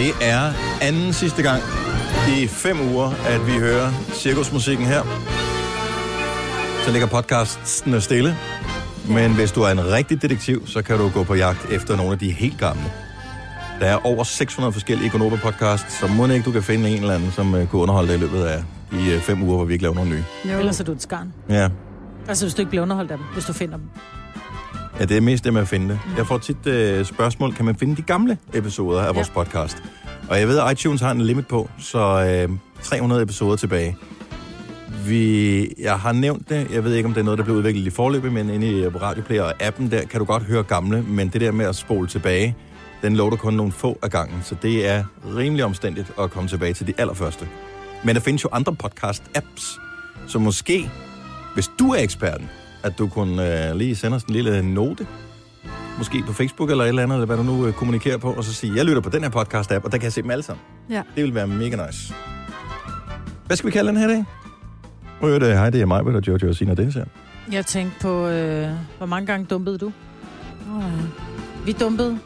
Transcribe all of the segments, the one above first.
Det er anden sidste gang i fem uger, at vi hører cirkusmusikken her. Så ligger podcasten stille. Men hvis du er en rigtig detektiv, så kan du gå på jagt efter nogle af de helt gamle. Der er over 600 forskellige Gonova podcasts, så må ikke du kan finde en eller anden, som uh, kunne underholde dig i løbet af de uh, fem uger, hvor vi ikke laver nogen nye. Jo. Ellers er du et skarn. Ja. Altså, hvis du ikke bliver underholdt af dem, hvis du finder dem. Ja, det er mest det med at finde det. Jeg får tit uh, spørgsmål, kan man finde de gamle episoder af ja. vores podcast? Og jeg ved, at iTunes har en limit på, så uh, 300 episoder tilbage. Vi, jeg har nævnt det, jeg ved ikke, om det er noget, der blev udviklet i forløbet, men inde i Radioplayer og appen der, kan du godt høre gamle, men det der med at spole tilbage, den lover kun nogle få af gangen, så det er rimelig omstændigt at komme tilbage til de allerførste. Men der findes jo andre podcast-apps, så måske, hvis du er eksperten, at du kunne uh, lige sende os en lille note, måske på Facebook eller et eller andet, eller hvad du nu uh, kommunikerer på, og så sige, jeg lytter på den her podcast-app, og der kan jeg se dem alle sammen. Ja. Det vil være mega nice. Hvad skal vi kalde den her dag? Prøv det. Hej, det er mig, og Jojo og Sina Dennis her. Jeg tænkte på, øh, hvor mange gange dumpede du? Oh, ja. Vi dumpede.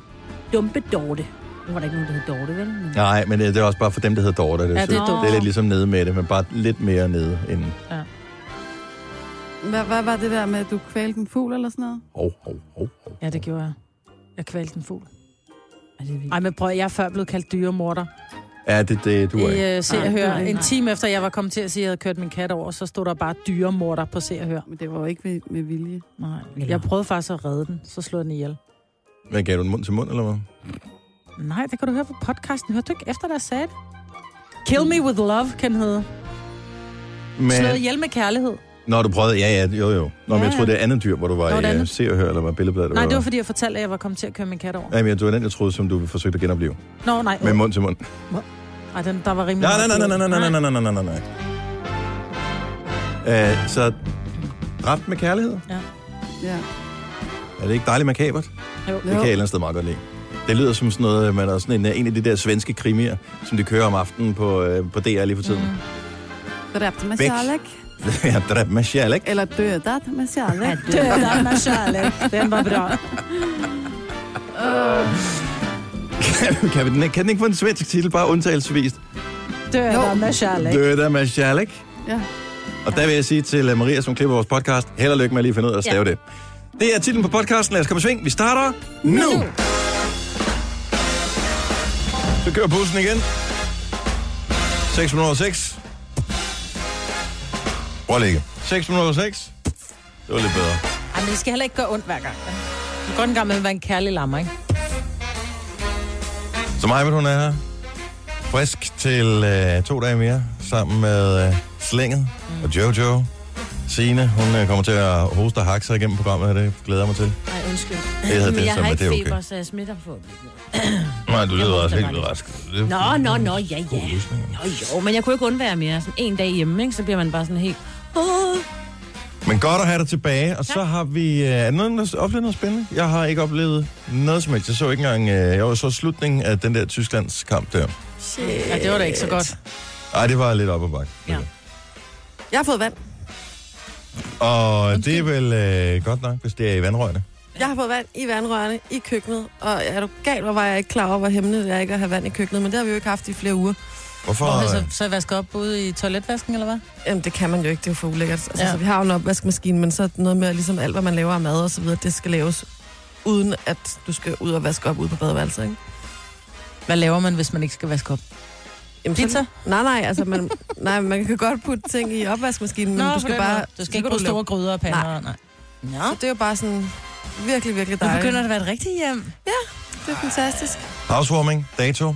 Dumpe Dorte. Nu var der ikke nogen, der hed Dorte, vel? Men... Nej, men det, det er også bare for dem, der hedder Dorte. Det, Ja, det er dumt. det er lidt ligesom nede med det, men bare lidt mere nede end... Hvad, hvad var det der med, at du kvalte en fugl eller sådan noget? Hov, hov, hov, hov. Ja, det gjorde jeg. Jeg kvalte en fugl. Det? Ej, men prøv, jeg er før blevet kaldt dyremorder. Ja, det, det du er ikke. I uh, Se og Hør. En time efter, jeg var kommet til at sige, at jeg havde kørt min kat over, så stod der bare dyremorder på Se og Hør. Men det var jo ikke med, med vilje. Nej, Eller- jeg prøvede faktisk at redde den, så slog jeg den ihjel. Hvad gav du den mund til mund, eller hvad? Nej, det kan du høre på podcasten. Hørte du ikke efter, der sagde det? Kill me with love, kan hedde. Men, Slået ihjel med kærlighed. Når du prøvede... Ja, ja, jo, jo. Nå, men Ja, jeg troede, ja. det er andet dyr, hvor du var Nå, i uh. Se og Hør, eller var billedbladet. Nej, det var fordi, jeg fortalte, at jeg var kommet til at køre min kat over. Ja, men det var den, jeg troede, som du forsøgte at genopleve. Nå, nej. Med mund til mund. Ej, den, der var rimelig... Nej, nej, nej, nej, nej, nej, nej, nej, nej, nej, nej. Uh, så dræbt med kærlighed? Ja. Er det ikke dejligt makabert? Jo. Det kan jeg et eller andet sted meget godt lide. Det lyder som sådan noget, man er sådan en, en af de der svenske krimier, som de kører om aftenen på, øh, på DR lige for tiden. Mm. Væk. dræbt med kærlighed. Eller dødat med kærlek. Det er med kærlighed. Den var bra. kan, vi, den, kan den ikke få en svensk titel, bare undtagelsesvist? Det er med kærlighed. Døda med kærlighed. Ja. Og der vil jeg sige til uh, Maria, som klipper vores podcast, held og lykke med at lige finde ud af at stave ja. det. Det er titlen på podcasten. Lad os komme i sving. Vi starter nu. nu. Så kører bussen igen. 606. Prøv at ligge. 606. Det var lidt bedre. Ej, men det skal heller ikke gøre ondt hver gang. Det kan godt en gang med at være en kærlig lammer, ikke? Så mig, hun er her. Frisk til øh, to dage mere, sammen med øh, Slinget og Jojo. Signe, hun øh, kommer til at hoste og hakke sig igennem programmet her. Det glæder jeg mig til. Ej, undskyld. Det hedder det, Men jeg som har ikke det er okay. feber, så jeg smitter på. Nej, du lyder også helt bare rask. Det Nå, er- nå, nå, ja, God ja. løsning. Jo, jo, men jeg kunne ikke undvære mere. Sådan en dag hjemme, ikke? så bliver man bare sådan helt... Men godt at have dig tilbage, og så har vi... Øh, er der nogen, der oplevet noget spændende? Jeg har ikke oplevet noget som helst. Jeg så ikke engang... Øh, jeg var så slutningen af den der Tysklands kamp der. Ja, det var da ikke så godt. Ej, det var lidt op ad bakke. Ja. Jeg har fået vand. Og det er vel øh, godt nok, hvis det er i vandrørene. Jeg har fået vand i vandrørene i køkkenet, og er du galt, hvor var jeg ikke klar over, hvor hemmeligt det er ikke at have vand i køkkenet, men det har vi jo ikke haft i flere uger. Hvorfor? Hvor, øh, så, så vaske op ude i toiletvasken, eller hvad? Jamen, det kan man jo ikke, det er jo for ulækkert. Altså, Ja. ja. så vi har jo en opvaskemaskine, men så er noget med, at ligesom alt, hvad man laver af mad og så videre, det skal laves uden at du skal ud og vaske op ude på badeværelset, ikke? Hvad laver man, hvis man ikke skal vaske op? Jamen, Pizza? Så, nej, nej, altså man, nej, man kan godt putte ting i opvaskemaskinen, men Nå, du på skal bare... måde. Du skal så ikke bruge lave- store gryder og pander. Nej. nej. Nå, Så det er jo bare sådan virkelig, virkelig nu dejligt. begynder det at være et rigtigt hjem. Det er fantastisk. Housewarming, dato.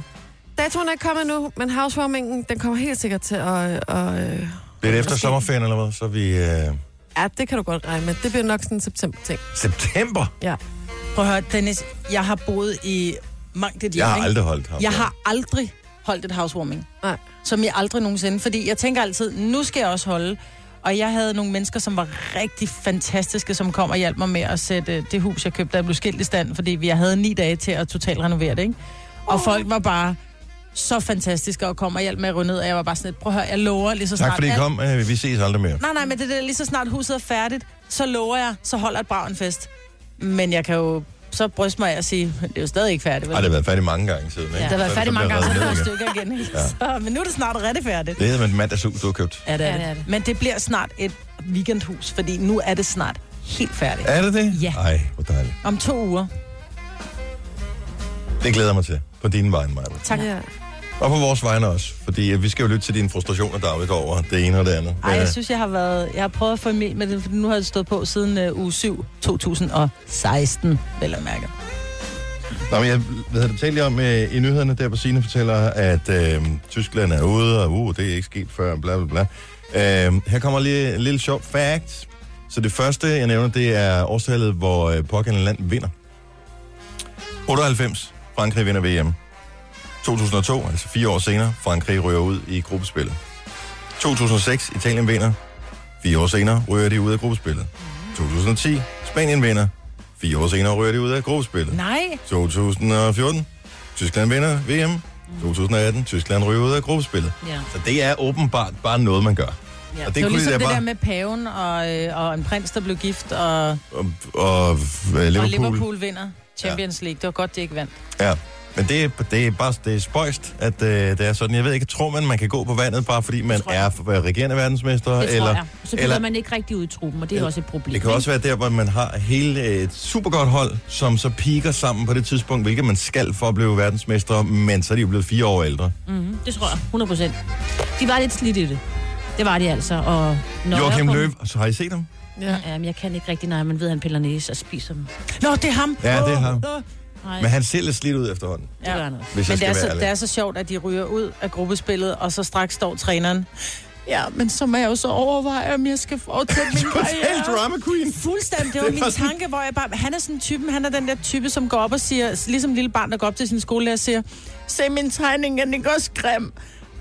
Datoen er ikke kommet nu, men housewarmingen, den kommer helt sikkert til at... at, at Det er efter sommerferien, eller hvad? Så vi... Øh, ja, det kan du godt regne med. Det bliver nok sådan en september-ting. september. Prøv at høre, Dennis, jeg har boet i mange det Jeg har aldrig holdt. Jeg har aldrig holdt et housewarming. Nej. Som jeg aldrig nogensinde. Fordi jeg tænker altid, nu skal jeg også holde. Og jeg havde nogle mennesker, som var rigtig fantastiske, som kom og hjalp mig med at sætte øh, det hus, jeg købte, der blev skilt i stand, fordi jeg havde ni dage til at totalt renovere det, ikke? Og folk var bare så fantastiske og kom og hjalp med at rydde ned, og jeg var bare sådan lidt, prøv at høre, jeg lover lige så snart... Tak fordi I kom. Øh, vi ses aldrig mere. Nej, nej, men det er lige så snart huset er færdigt, så lover jeg, så holder et brav en fest. Men jeg kan jo så bryste mig at sige, det er jo stadig ikke færdigt. Vel? Ej, det har været færdigt mange gange siden. Ikke? det har været færdigt mange gange, så det er reddet det ned et stykke igen. Ikke? Ja. Så, men nu er det snart rigtig færdigt. Det hedder med mandagshus, du har købt. Ja, det er Ja, det. det er det. Men det bliver snart et weekendhus, fordi nu er det snart helt færdigt. Er det det? Ja. Ej, hvor dejligt. Om to uger. Det glæder mig til. På din vegne, Maja. Tak. Ja. Og på vores vegne også. Fordi øh, vi skal jo lytte til dine frustrationer, der over det ene og det andet. Ej, Men, jeg øh, synes, jeg har været... Jeg har prøvet at få med med det, nu har det stået på siden uh, uge 7, 2016, vel at mærke. Nå, men jeg hvad havde det talt om øh, i nyhederne, der på Signe fortæller, at øh, Tyskland er ude, og uh, det er ikke sket før, bla bla bla. Øh, her kommer lige en lille sjov fact. Så det første, jeg nævner, det er årstallet, hvor øh, pågældende land vinder. 98, Frankrig vinder VM. 2002, altså fire år senere, Frankrig ryger ud i gruppespillet. 2006, Italien vinder. Fire år senere ryger de ud af gruppespillet. 2010, Spanien vinder. Fire år senere ryger de ud af gruppespillet. Nej, 2014. Tyskland vinder VM. 2018. Tyskland ryger ud af gruppespillet. Ja. Så det er åbenbart bare noget, man gør. Ja. Og det, var kunne ligesom de det bare- der med paven og, øh, og en prins, der blev gift, og, Og, og, øh, Liverpool. og Liverpool vinder Champions League. Det var godt, de ikke vandt. Ja. Men det, er- det er bare det er spøjst, at øh, det er sådan. Jeg ved ikke, tror man, man kan gå på vandet, bare fordi man er regerende verdensmester? Det tror eller, jeg. Så bliver eller- man ikke rigtig ud i truppen, og det er også et problem. Det kan også være der, hvor man har hele et supergodt hold, som så piker sammen på det tidspunkt, hvilket man skal for at blive verdensmester, men så er de jo blevet fire år ældre. Mm-hmm. Det tror jeg, 100 procent. De var lidt slidt i det. Det var de altså. Og når Joachim kom- Løv, så har I set ham? Ja. Ja, men jeg kan ikke rigtig, når man ved, at han piller næse og spiser dem. Nå, det er ham! Ja, det er ham. Åh, Nej, Men han ser lidt slidt ud efterhånden, det gør han også. hvis Men det er, så, ærlig. det er så sjovt, at de ryger ud af gruppespillet, og så straks står træneren. Ja, men så må jeg jo så overveje, om jeg skal fortsætte min karriere. drama queen. Fuldstændig. Det var Det min var sådan- tanke, hvor jeg bare... Han er sådan typen, han er den der type, som går op og siger, ligesom en lille barn, der går op til sin skolelærer og siger, se min tegning, den er også grim.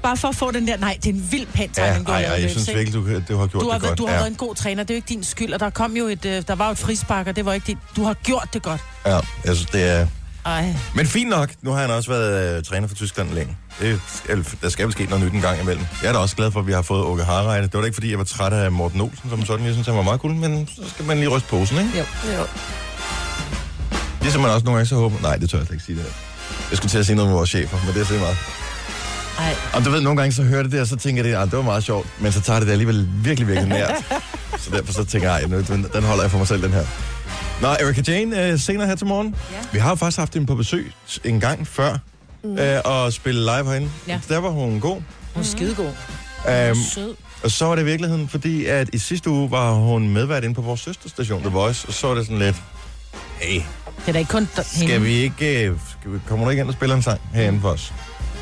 Bare for at få den der, nej, det er en vild pæn Ja, tegning, du har ej, jeg synes virkelig, du, du har gjort du har, det været- godt. du har ja. været en god træner, det er jo ikke din skyld, og der kom jo et, øh, der var jo et frispark, og det var ikke dit. Du har gjort det godt. ja, jeg synes, det er... Ej. Men fint nok, nu har han også været øh, træner for Tyskland længe. Det, er- der skal vel ske noget nyt en gang imellem. Jeg er da også glad for, at vi har fået Åke Harreide. Det var da ikke, fordi jeg var træt af Morten Olsen som sådan. Jeg synes, han var meget cool, men så skal man lige ryste posen, ikke? Jo. Jo. Ligesom man også nogle gange så håber... Nej, det tør jeg slet ikke sige det her. Jeg skulle til at sige noget med vores chefer, men det er så meget. Ej, Og du ved, nogle gange så hører det det, og så tænker jeg, at det var meget sjovt, men så tager det det alligevel virkelig, virkelig nært. så derfor så tænker jeg, "Ej, nu, den, den holder jeg for mig selv, den her. Nå, Erika Jane, øh, senere her til morgen. Ja. Vi har jo faktisk haft hende på besøg en gang før, mm. øh, og spille live herinde. Ja. Der var hun god. Hun er skidegod. Øhm, sød. og så var det i virkeligheden, fordi at i sidste uge var hun medvært inde på vores søsterstation, The Voice, og så var det sådan lidt, hey, Det er da ikke kun d- skal hende. vi ikke, øh, skal vi, kommer du ikke ind og spille en sang herinde for os?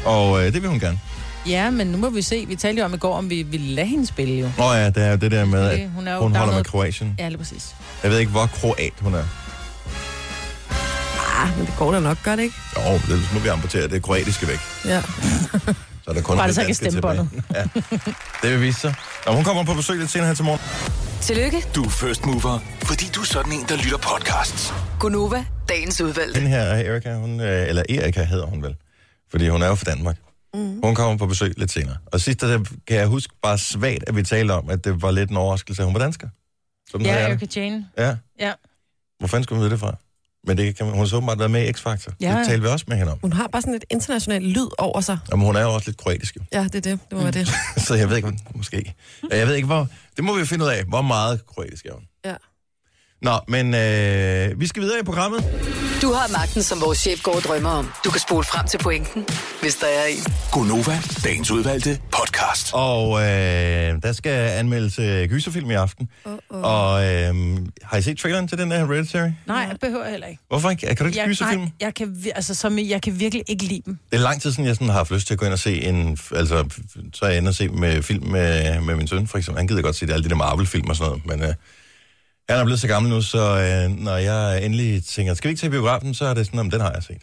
Og øh, det vil hun gerne. Ja, men nu må vi se. Vi talte jo om i går, om vi ville lade hende spille jo. Nå ja, det er jo det der med, at hun er jo- hun der er holder med noget- Kroatien. Ja, lige præcis. Jeg ved ikke, hvor kroat hun er. Ah, men det går da nok godt, ikke? Jo, ellers må vi amputere det kroatiske væk. Ja. Så er der kun Bare det det så ikke stemmebåndet. Ja. Det vil vise sig. Nå, hun kommer på besøg lidt senere her til morgen. Tillykke, Du er first mover, fordi du er sådan en, der lytter podcasts. Gunova, dagens udvalgte. Den her Erika, hun, øh, eller Erika hedder hun vel, fordi hun er jo fra Danmark. Mm. Hun kommer på besøg lidt senere. Og sidst der kan jeg huske bare svagt, at vi talte om, at det var lidt en overraskelse, at hun var dansker. Sådan Ja, jeg det. Erika Jane. Ja. Ja. Hvor fanden skulle hun vide det fra? Men det kan, hun har så åbenbart været med i X-Factor. Ja. Det talte vi også med hende om. Hun har bare sådan et internationalt lyd over sig. Jamen, hun er jo også lidt kroatisk, jo. Ja, det er det. Det må være det. Så jeg ved ikke, måske. Jeg ved ikke, hvor... Det må vi finde ud af. Hvor meget kroatisk er hun? Nå, men øh, vi skal videre i programmet. Du har magten, som vores chef går og drømmer om. Du kan spole frem til pointen, hvis der er en. Gonova, dagens udvalgte podcast. Og øh, der skal anmeldes øh, gyserfilm i aften. Uh-oh. Og øh, har I set traileren til den der Hereditary? Nej, jeg behøver jeg heller ikke. Hvorfor ikke? Kan du ikke Jeg, gyserfilm? nej, jeg kan, altså, som, jeg kan virkelig ikke lide dem. Det er lang tid siden, jeg sådan har haft lyst til at gå ind og se en... Altså, så er jeg inde og se med film med, med min søn, for eksempel. Han gider godt se det, alle de der Marvel-film og sådan noget, men... Øh, han er blevet så gammel nu, så øh, når jeg endelig tænker, skal vi ikke til biografen, så er det sådan, om den har jeg set.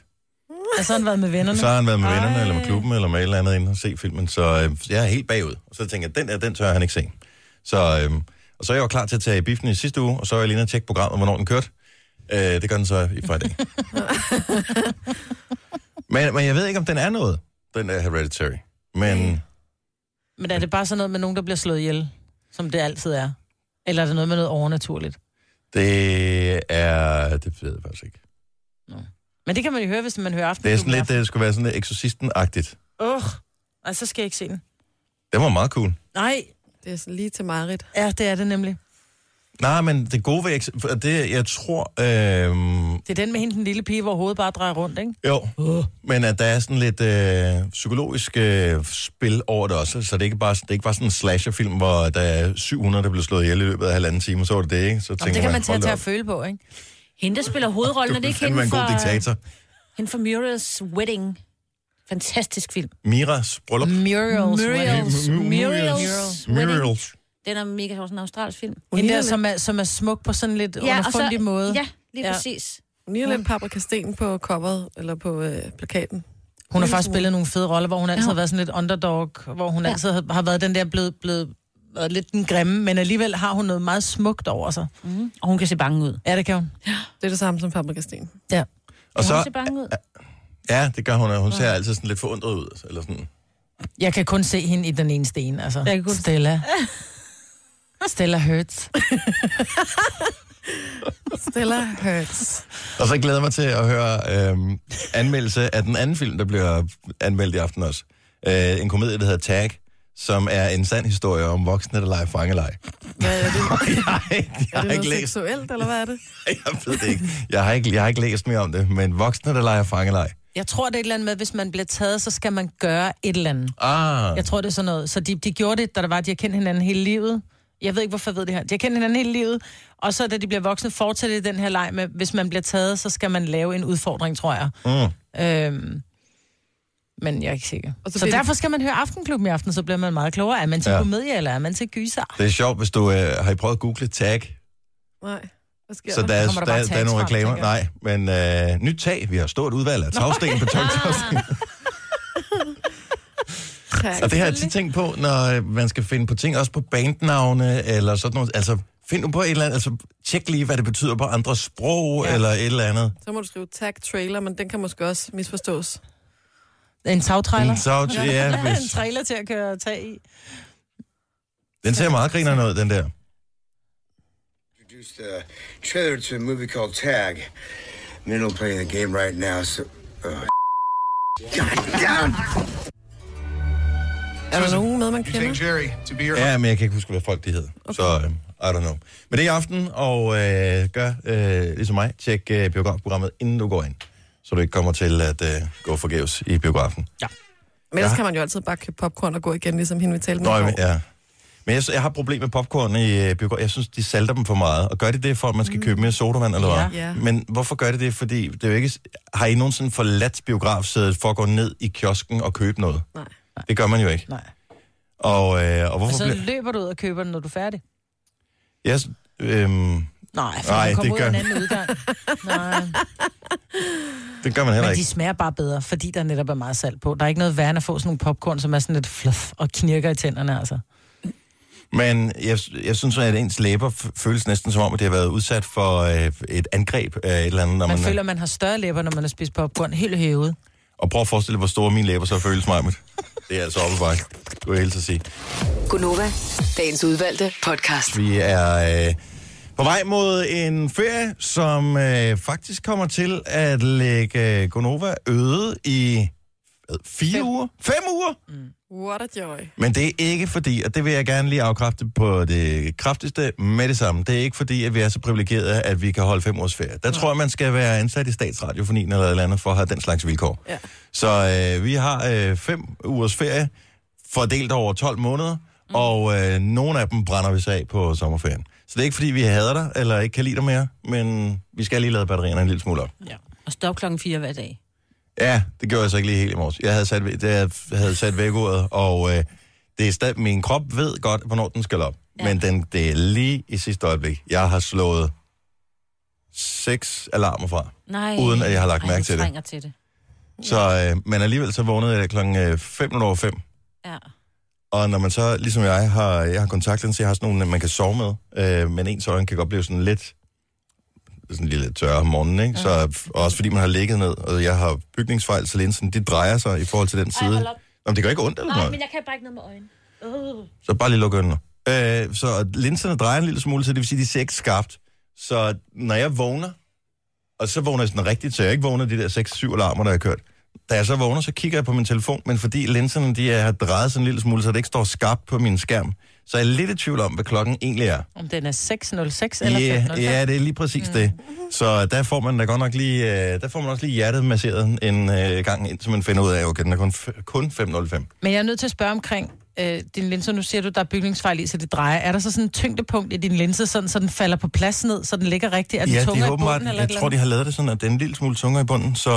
Og så har han været med vennerne. Så har han været med Ej. vennerne, eller med klubben, eller med et eller andet inde og se filmen, så øh, jeg er helt bagud. Og så tænker jeg, den der, den tør han ikke se. Så, øh, og så er jeg jo klar til at tage i biffen i sidste uge, og så er jeg lige og tjekke programmet, hvornår den kørte. Øh, det gør den så i fredag. men, men jeg ved ikke, om den er noget, den der Hereditary. Men Men er det bare sådan noget med nogen, der bliver slået ihjel, som det altid er? Eller er det noget med noget overnaturligt? det er... Det ved jeg faktisk ikke. Men det kan man jo høre, hvis man hører aften. Det er sådan lidt, det skulle være sådan lidt eksorcisten-agtigt. Åh, oh, så skal jeg ikke se den. Det var meget cool. Nej, Det er sådan lige til Marit. ja, det er det nemlig. Nej, men det gode ved... Det, jeg tror... Øh, Det er den med hende, den lille pige, hvor hovedet bare drejer rundt, ikke? jo, men at der er sådan lidt øh, psykologisk øh, spil over det også, så det er ikke bare, det er ikke bare sådan en slasherfilm, hvor der er 700, der bliver slået ihjel i løbet af halvanden time, så var det det, ikke? Så tænker det kan man hold tage til at føle på, ikke? Hende, der spiller hovedrollen, er det ikke hende en god for, diktator. hende for Muriel's Wedding? Fantastisk film. Miras bryllup. Muriel's. Muriel's. Mu- mu- Muriel's Wedding. Muriel's. Den er mega sjov, sådan en australsk film. Hende der, som er, som er smuk på sådan lidt ja, underfundig måde. Ja, lige Ja. præcis. Hun ligner lidt Paprika Sten på coveret, eller på øh, plakaten. Hun har faktisk spillet nogle fede roller, hvor hun altid Ja. har været sådan lidt underdog, hvor hun Ja. altid har, har været den der blevet, blevet været lidt den grimme, men alligevel har hun noget meget smukt over sig. Mm. Og hun kan se bange ud. Ja, det kan hun. Det er det samme som Paprika Sten. Ja. Og Kan så, hun se bange ud? ja, det gør hun. og Hun ser altid sådan lidt forundret ud. Eller sådan. Jeg kan kun se hende i den ene sten, altså. Jeg kan kun- Stella. Stella Hurts. Stella Hurts. Og så glæder jeg mig til at høre øhm, anmeldelse af den anden film, der bliver anmeldt i aften også. Øh, en komedie, der hedder Tag, som er en sand historie om voksne, der leger fangelej. Hvad er det? jeg har ikke, jeg Er har det ikke noget læst, seksuelt, eller hvad er det? jeg ved det ikke. Jeg har ikke, jeg har ikke læst mere om det, men voksne, der leger fangelej. Jeg tror, det er et eller andet med, at hvis man bliver taget, så skal man gøre et eller andet. Ah, Jeg tror, det er sådan noget. Så de, de gjorde det, da der var, de har kendt hinanden hele livet. Jeg ved ikke, hvorfor jeg ved det her. De har kendt hinanden hele livet, og så da de bliver voksne, fortsætter de den her leg med, hvis man bliver taget, så skal man lave en udfordring, tror jeg. mm. Øhm, men jeg er ikke sikker. Og så Så, derfor skal man høre Aftenklubben i aften, så bliver man meget klogere. Er man til Ja. komedie, eller er man til gyser? Det er sjovt, hvis du øh, har I prøvet at google Tag, Nej. Så der? der er, der der, der, er nogle reklamer. Nej, men øh, nyt tag. Vi har stort udvalg af tagsten, betongtagsten. Tak. Og det har jeg tit tænkt på, når øh, man skal finde på ting, også på bandnavne, eller sådan noget. Altså, find nu på et eller andet, altså, tjek lige, hvad det betyder på andre sprog, ja. Eller et eller andet. Så må du skrive tag trailer, men den kan måske også misforstås. En tagtrailer? Så, ja, ja, en hvis, trailer til at køre tag i. den ser meget griner ud, den der. introduced a trailer to a movie called Tag. Minnow playing the game right now, so. Uh, God damn! Er der nogen med, man kender? Jerry to be your Ja, men jeg kan ikke huske, hvad folk de hedder. Okay. Så, øh, I don't know. Men det er i aften, og øh, gør øh, ligesom mig. Tjek øh, biografprogrammet, inden du går ind. Så du ikke kommer til at øh, gå forgæves i biografen. Men ellers Ja. kan man jo altid bare købe popcorn og gå igen, ligesom hende vi talte med. Nå, går. ja. Men jeg, jeg har problemer med popcorn i øh, biografen. Jeg synes, de salter dem for meget. Og gør de det for, at man skal købe mere sodavand, eller Ja. hvad? Ja. Men hvorfor gør de det? Fordi det er jo ikke... Har I nogensinde forladt biografsædet for at gå ned i kiosken og købe noget? Nej. Det gør man jo ikke. Nej. Og, øh, og Og hvorfor så bliver... løber du ud og køber den, når du er færdig. Jeg, øhm, Nej, for Nej, kommer det ud af gør- en anden udgang. Nej, det gør man heller men de ikke. smager bare bedre, fordi der netop er meget salt på. Der er ikke noget værre end at få sådan nogle popcorn, som er sådan lidt fluff og knirker i tænderne, altså. Men jeg, jeg synes, at ens læber føles næsten som om, at det har været udsat for øh, et angreb af et eller andet. Når Man man, føler, man har større læber, når man har spist popcorn helt hævet. Og prøv at forestille dig, hvor store mine læber så føles mig med. Det er altså oppe bare. Du er helt at sige. Gunova, dagens udvalgte podcast. Vi er øh, på vej mod en ferie, som øh, faktisk kommer til at lægge øh, Gonova øde i hvad, fire Fem. uger? Fem uger? What a joy. Men det er ikke fordi, og det vil jeg gerne lige afkræfte på det kraftigste med det samme, det er ikke fordi, at vi er så privilegerede, at vi kan holde fem ugers ferie. Der tror jeg, man skal være ansat i statsradiofonien eller et eller andet for at have den slags vilkår. Ja. Så øh, vi har øh, fem ugers ferie, fordelt over 12 måneder, mm. og øh, nogle af dem brænder vi sig af på sommerferien. Så det er ikke fordi, vi hader dig, eller ikke kan lide dig mere, men vi skal lige lade batterierne en lille smule op. Ja. Og stop klokken 4 hver dag. Ja, det gjorde jeg så ikke lige helt i morges. Jeg havde sat, det, jeg havde sat vækordet, og øh, det er stadig, min krop ved godt, hvornår den skal op. Ja. Men den, det er lige i sidste øjeblik. Jeg har slået seks alarmer fra, Nej. uden at jeg har lagt Ej, mærke til det. til det. Så, øh, men alligevel så vågnede jeg klokken 5 over 5. Ja. Og når man så, ligesom jeg, har, jeg har kontaktlinser, jeg har sådan nogle, man kan sove med, øh, men ens øjne kan godt blive sådan lidt, sådan lige lidt tørre om morgenen, ikke? Ja. Så og også fordi man har ligget ned, og jeg har bygningsfejl, så linsen, de drejer sig i forhold til den side. hold op. Nå, men det gør ikke ondt eller Nej, noget. men jeg kan bare ikke noget med øjnene. Uh. Så bare lige lukke øjnene. Øh, så linserne drejer en lille smule, så det vil sige, de ser ikke skarpt. Så når jeg vågner, Og så vågner jeg sådan rigtigt, så jeg ikke vågner de der 6-7 alarmer, der er kørt. Da jeg så vågner, så kigger jeg på min telefon, men fordi linserne de er drejet sådan en lille smule, så det ikke står skarpt på min skærm, så er jeg lidt i tvivl om, hvad klokken egentlig er. Om den er 606 eller Ja, 505. ja, det er lige præcis mm. det. Så der får man da godt nok lige, øh, der får man også lige hjertet masseret en øh, gang, indtil man finder ud af, okay, den er kun, kun 505. Men jeg er nødt til at spørge omkring øh, din linse. Nu siger du, der er bygningsfejl i, så det drejer. Er der så sådan en tyngdepunkt i din linse, sådan, så den falder på plads ned, så den ligger rigtigt? Er den Ja, tungere de i bunden? Eller jeg tror, de har lavet det sådan, at den er en lille smule tungere i bunden, så,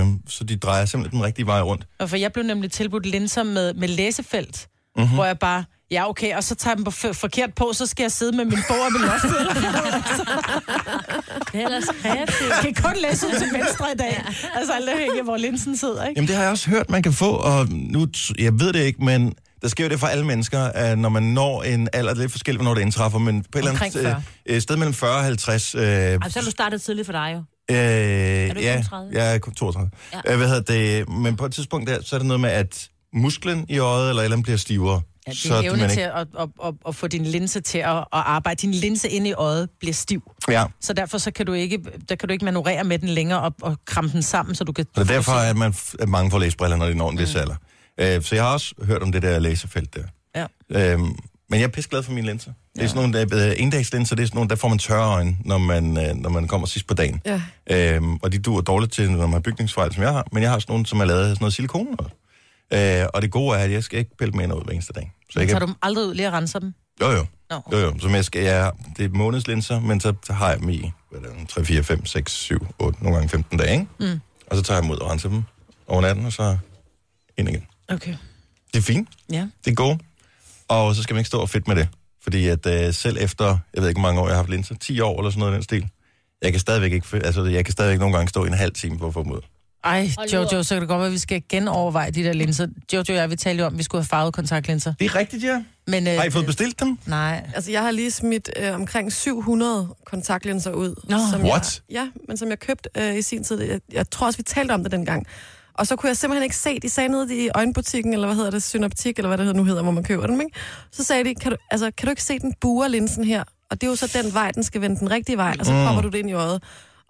øh, så de drejer simpelthen den rigtige vej rundt. andet? For jeg blev nemlig tilbudt linser med, med læsefelt. Mm-hmm. hvor jeg bare, ja okay, og så tager jeg dem på f- forkert på, så skal jeg sidde med min bog og min loftet. Det er ellers kreativt. Jeg kan kun læse ud til venstre i dag. Altså alt afhængig af, hvor linsen sidder, ikke? Jamen, det har jeg også hørt, man kan få, og nu, jeg ved det ikke, men der sker jo det for alle mennesker, at når man når en alder, det er lidt forskelligt, hvornår det indtræffer, men på et eller andet 40. øh, sted mellem 40 og 50, øh, Ej, så er du startet tidligt for dig jo. Øh, du ikke ja, kun 30? jeg er kun 32. Ja. Ja. Øh, hvad hedder det? Men på et tidspunkt der, så er det noget med, at musklen i øjet eller et eller andet bliver stivere. Ja, det så er evne man til at, at, at, at, få din linse til at, at arbejde. Din linse inde i øjet bliver stiv. Ja, Så derfor så kan du ikke, der kan du ikke manøvrere med den længere og, og kramme den sammen, så du kan... så det er derfor, at, man, at mange får læsbriller, når de når en vis alder. Øh, så jeg har også hørt om det der læsefelt der. Ja. Øhm, men jeg er pisse glad for mine linser. Det er sådan nogle, der, endagslinser, det er sådan nogle, der får man tørre øjne, når man, øh, når man kommer sidst på dagen. Ja. Øhm, og de duer dårligt til, når man har bygningsfejl, som jeg har. Men jeg har sådan nogle, som er lavet af sådan noget silikon. Øh, og det gode er, at jeg skal ikke pille dem ind ud hver eneste dag. Så jeg Tager kan, du dem aldrig ud lige at rense dem? jo, jo. Nå. Jo, jo. Som jeg skal, jeg, det er månedslinser, men så har jeg dem i hvad er det, 3, 4, 5, 6, 7, 8, nogle gange 15 dage, ikke? Mm. Og så tager jeg dem ud og renser dem over natten, og så ind igen. Okay. Det er fint. Ja. Det er godt. Og så skal man ikke stå og fedt med det. Fordi at øh, selv efter, jeg ved ikke, hvor mange år jeg har haft linser, 10 år eller sådan noget i den stil, jeg kan stadigvæk ikke, altså jeg kan stadigvæk nogle gange stå i en halv time for at få dem ud. Ej, Jojo, så kan det godt være, at vi skal genoverveje de der linser. Jojo og jeg, vi talte jo om, at vi skulle have farvet kontaktlinser. Det er rigtigt, ja. Men, øh, Har I fået bestilt dem? Nej. Altså, jeg har lige smidt øh, omkring 700 kontaktlinser ud. Nå. som What? Jeg, ja, men som jeg købte øh, i sin tid. Jeg, jeg tror også, vi talte om det dengang. Og så kunne jeg simpelthen ikke se, de sagde nede i øjenbutikken, eller hvad hedder det, synoptik, eller hvad det nu hedder, hvor man køber dem, ikke? Så sagde de, kan du, altså, kan du ikke se den buer linsen her? Og det er jo så den vej, den skal vende den rigtige vej, og så Mm. kommer du det ind i øjet.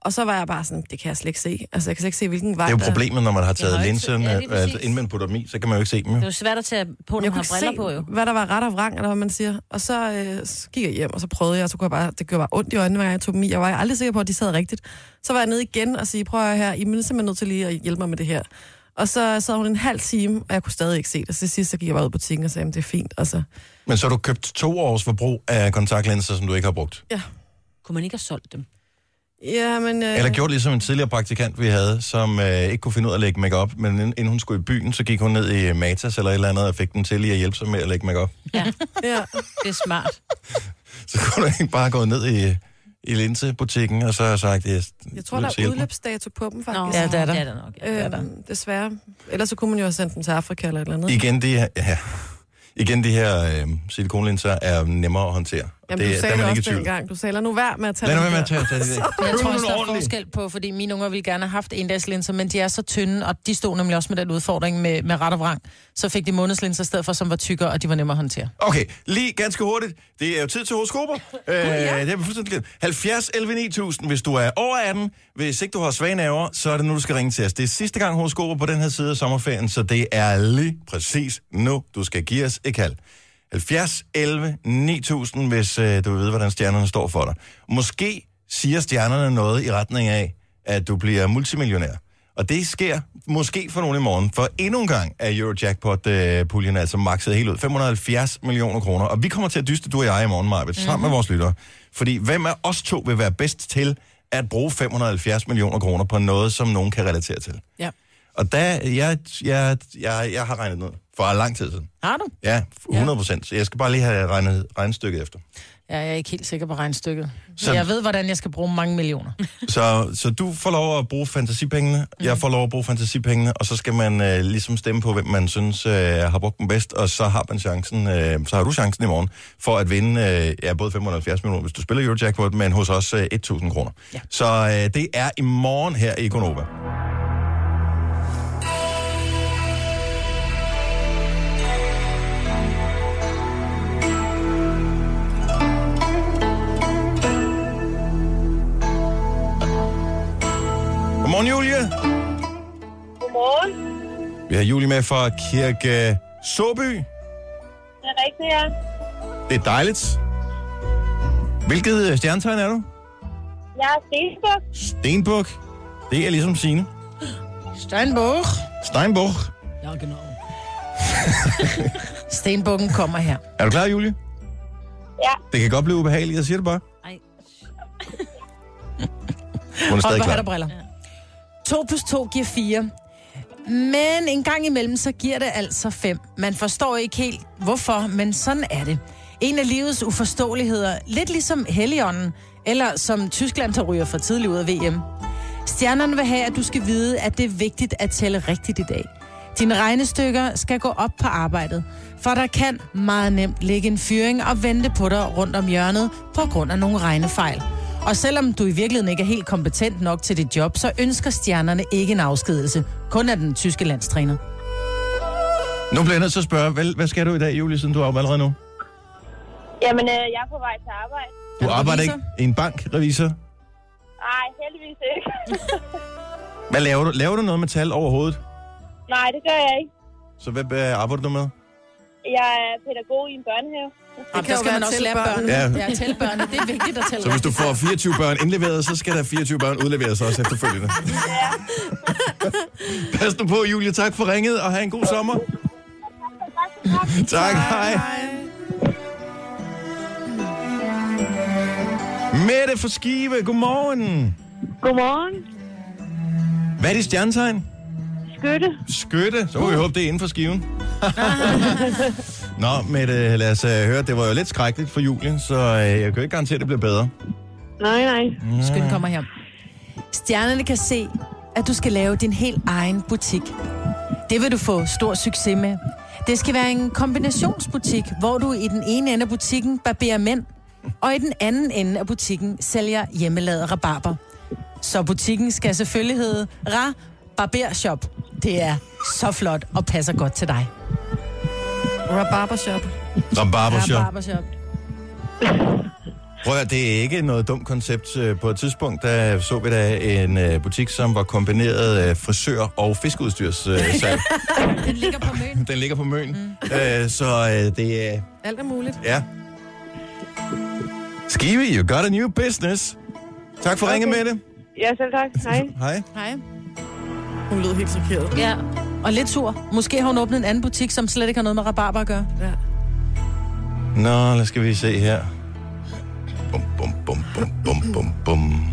Og så var jeg bare sådan, det kan jeg slet ikke se. Altså, jeg kan slet ikke se, hvilken vej Det er jo problemet, når man har taget linserne, ja, præcis. altså, inden man putter dem i, så kan man jo ikke se dem. Jo. Det er jo svært at tage på, når man har briller se, på, jo. hvad der var ret og vrang, eller hvad man siger. Og så, øh, så gik jeg hjem, og så prøvede jeg, og så kunne jeg bare, det gjorde bare ondt i øjnene, hver gang jeg tog dem i. Jeg var aldrig sikker på, at de sad rigtigt. Så var jeg nede igen og sige, prøv at her, I er simpelthen nødt til lige at hjælpe mig med det her. Og så sad hun en halv time, og jeg kunne stadig ikke se det. Så til sidst så gik jeg bare ud på butikken og sagde, "Jamen, det er fint. Og så, Men så har du købt to års forbrug af kontaktlinser, som du ikke har brugt. Kunne man ikke have solgt dem? Ja, men... Øh, Eller gjort ligesom en tidligere praktikant, vi havde, som øh, ikke kunne finde ud af at lægge makeup, men inden, inden hun skulle i byen, så gik hun ned i Matas eller et eller andet og fik den til lige at hjælpe sig med at lægge makeup. Ja, Ja. det er smart. Så kunne du ikke bare gå ned i, i linsebutikken, og så har sagt, jeg, Jeg tror, der er udløbsdato på dem, faktisk. Nå, Ja, det er der. Det er der nok. Ja. Øh, desværre. Ellers så kunne man jo have sendt dem til Afrika eller et eller andet. Igen de her, ja, igen de her øh, silikonlinser er nemmere at håndtere. Jamen, det, du sagde er det også dengang. Du sagde, lad nu være med at tage Lad nu være med der." at tage, tage det. Jeg tror også, der er forskel på, fordi mine unger ville gerne have haft endagslinser, men de er så tynde, og de stod nemlig også med den udfordring med, med ret og vrang. Så fik de månedslinser i stedet for, som var tykkere, og de var nemmere at håndtere. Okay, lige ganske hurtigt. Det er jo tid til horoskoper. Øh, det er fuldstændig glemt. 70 11 9000, hvis du er over 18. Hvis ikke du har svage nerver, så er det nu, du skal ringe til os. Det er sidste gang horoskoper på den her side af sommerferien, så det er lige præcis nu, du skal give os et kald. 70 11 9000, hvis øh, du ved, hvordan stjernerne står for dig. Måske siger stjernerne noget i retning af, at du bliver multimillionær. Og det sker måske for nogen i morgen, for endnu en gang er Eurojackpot-puljen altså makset helt ud. 570 millioner kroner. Og vi kommer til at dyste, du og jeg, i morgen, Marvitt, sammen med vores lyttere. Fordi hvem af os to vil være bedst til at bruge 570 millioner kroner på noget, som nogen kan relatere til? Ja. Og der, jeg, jeg, jeg, jeg har regnet ned for lang tid siden. Har du? Ja, 100 procent. Så jeg skal bare lige have regnet regnstykket efter. Ja, jeg er ikke helt sikker på regnstykket. Så-. Jeg ved, hvordan jeg skal bruge mange millioner. Så, så du får lov at bruge fantasipengene, mm. jeg får lov at bruge fantasipengene, og så skal man øh, ligesom stemme på, hvem man synes øh, har brugt dem bedst, og så har man chancen, øh, så har du chancen i morgen for at vinde øh, ja, både 570 millioner, hvis du spiller Eurojackpot, men hos os øh, 1000 kroner. Ja. Så øh, det er i morgen her i Konova. Godmorgen, Julie. Godmorgen. Vi har Julie med fra Kirke Såby. Det er rigtigt, ja. Det er dejligt. Hvilket øh, stjernetegn er du? Jeg er Stensbuk. Stenbuk. Det er ligesom sine. Steinbuk. Steinbuk. Ja, genau. Stenbukken kommer her. Er du klar, Julie? Ja. Det kan godt blive ubehageligt, jeg siger det bare. Ej. Hun er stadig klar. og briller. 2 plus 2 giver 4. Men en gang imellem, så giver det altså 5. Man forstår ikke helt, hvorfor, men sådan er det. En af livets uforståeligheder, lidt ligesom Helligånden, eller som Tyskland, der ryger for tidligt ud af VM. Stjernerne vil have, at du skal vide, at det er vigtigt at tælle rigtigt i dag. Dine regnestykker skal gå op på arbejdet, for der kan meget nemt ligge en fyring og vente på dig rundt om hjørnet på grund af nogle regnefejl. Og selvom du i virkeligheden ikke er helt kompetent nok til dit job, så ønsker stjernerne ikke en afskedelse. Kun af den tyske landstræner. Nu bliver jeg nødt til at spørge, hvad, hvad skal du i dag, Julie, siden du er oppe allerede nu? Jamen, øh, jeg er på vej til arbejde. Du Er du arbejder ikke i en bank, revisor. Nej, heldigvis ikke. Hvad laver du? Laver du noget med tal overhovedet? Nej, det gør jeg ikke. Så hvad, hvad arbejder du med? Jeg er pædagog i en børnehave. Det kan jo skal være man også lære børnene. børnene. Ja. Ja. ja, til børnene. Det er vigtigt at tælle Så hvis du får 24 børn indleveret, så skal der 24 børn udleveres også efterfølgende. Pas nu på, Julie. Tak for ringet, og have en god sommer. Tak, hej. Mette fra Skive, godmorgen. Godmorgen. Hvad er dit stjernetegn? Skytte. Skytte. Så må vi håbe, det er inden for skiven. Nå, Mette, lad os uh, høre. Det var jo lidt skrækkeligt for Julie, så uh, jeg kan jo ikke garantere, at det bliver bedre. Nej, nej. Skynd kommer her. Stjernerne kan se, at du skal lave din helt egen butik. Det vil du få stor succes med. Det skal være en kombinationsbutik, hvor du i den ene ende af butikken barberer mænd, og i den anden ende af butikken sælger hjemmelavet rabarber. Så butikken skal selvfølgelig hedde Ra Barber Shop. Det er så flot og passer godt til dig. Rabarbershop. Rabarbershop. Barbershop. Prøv at, høre, det er ikke noget dumt koncept. Øh, På et tidspunkt, der så vi da en øh, butik, som var kombineret frisør- og fiskeudstyrssalg. Den ligger på møn. Den ligger på Møn. Mm. Øh, så det er... Alt er muligt. Ja. Skive, you got a new business. Tak for okay. ringe med det. Ja, selv tak. Hej. Hej. Hej. Hun lød helt chokeret. Ja. Og lidt sur. Måske har hun åbnet en anden butik, som slet ikke har noget med rabarber at gøre. Ja. Nå, lad skal vi se her. Bum, bum, bum, bum, bum, bum, bum.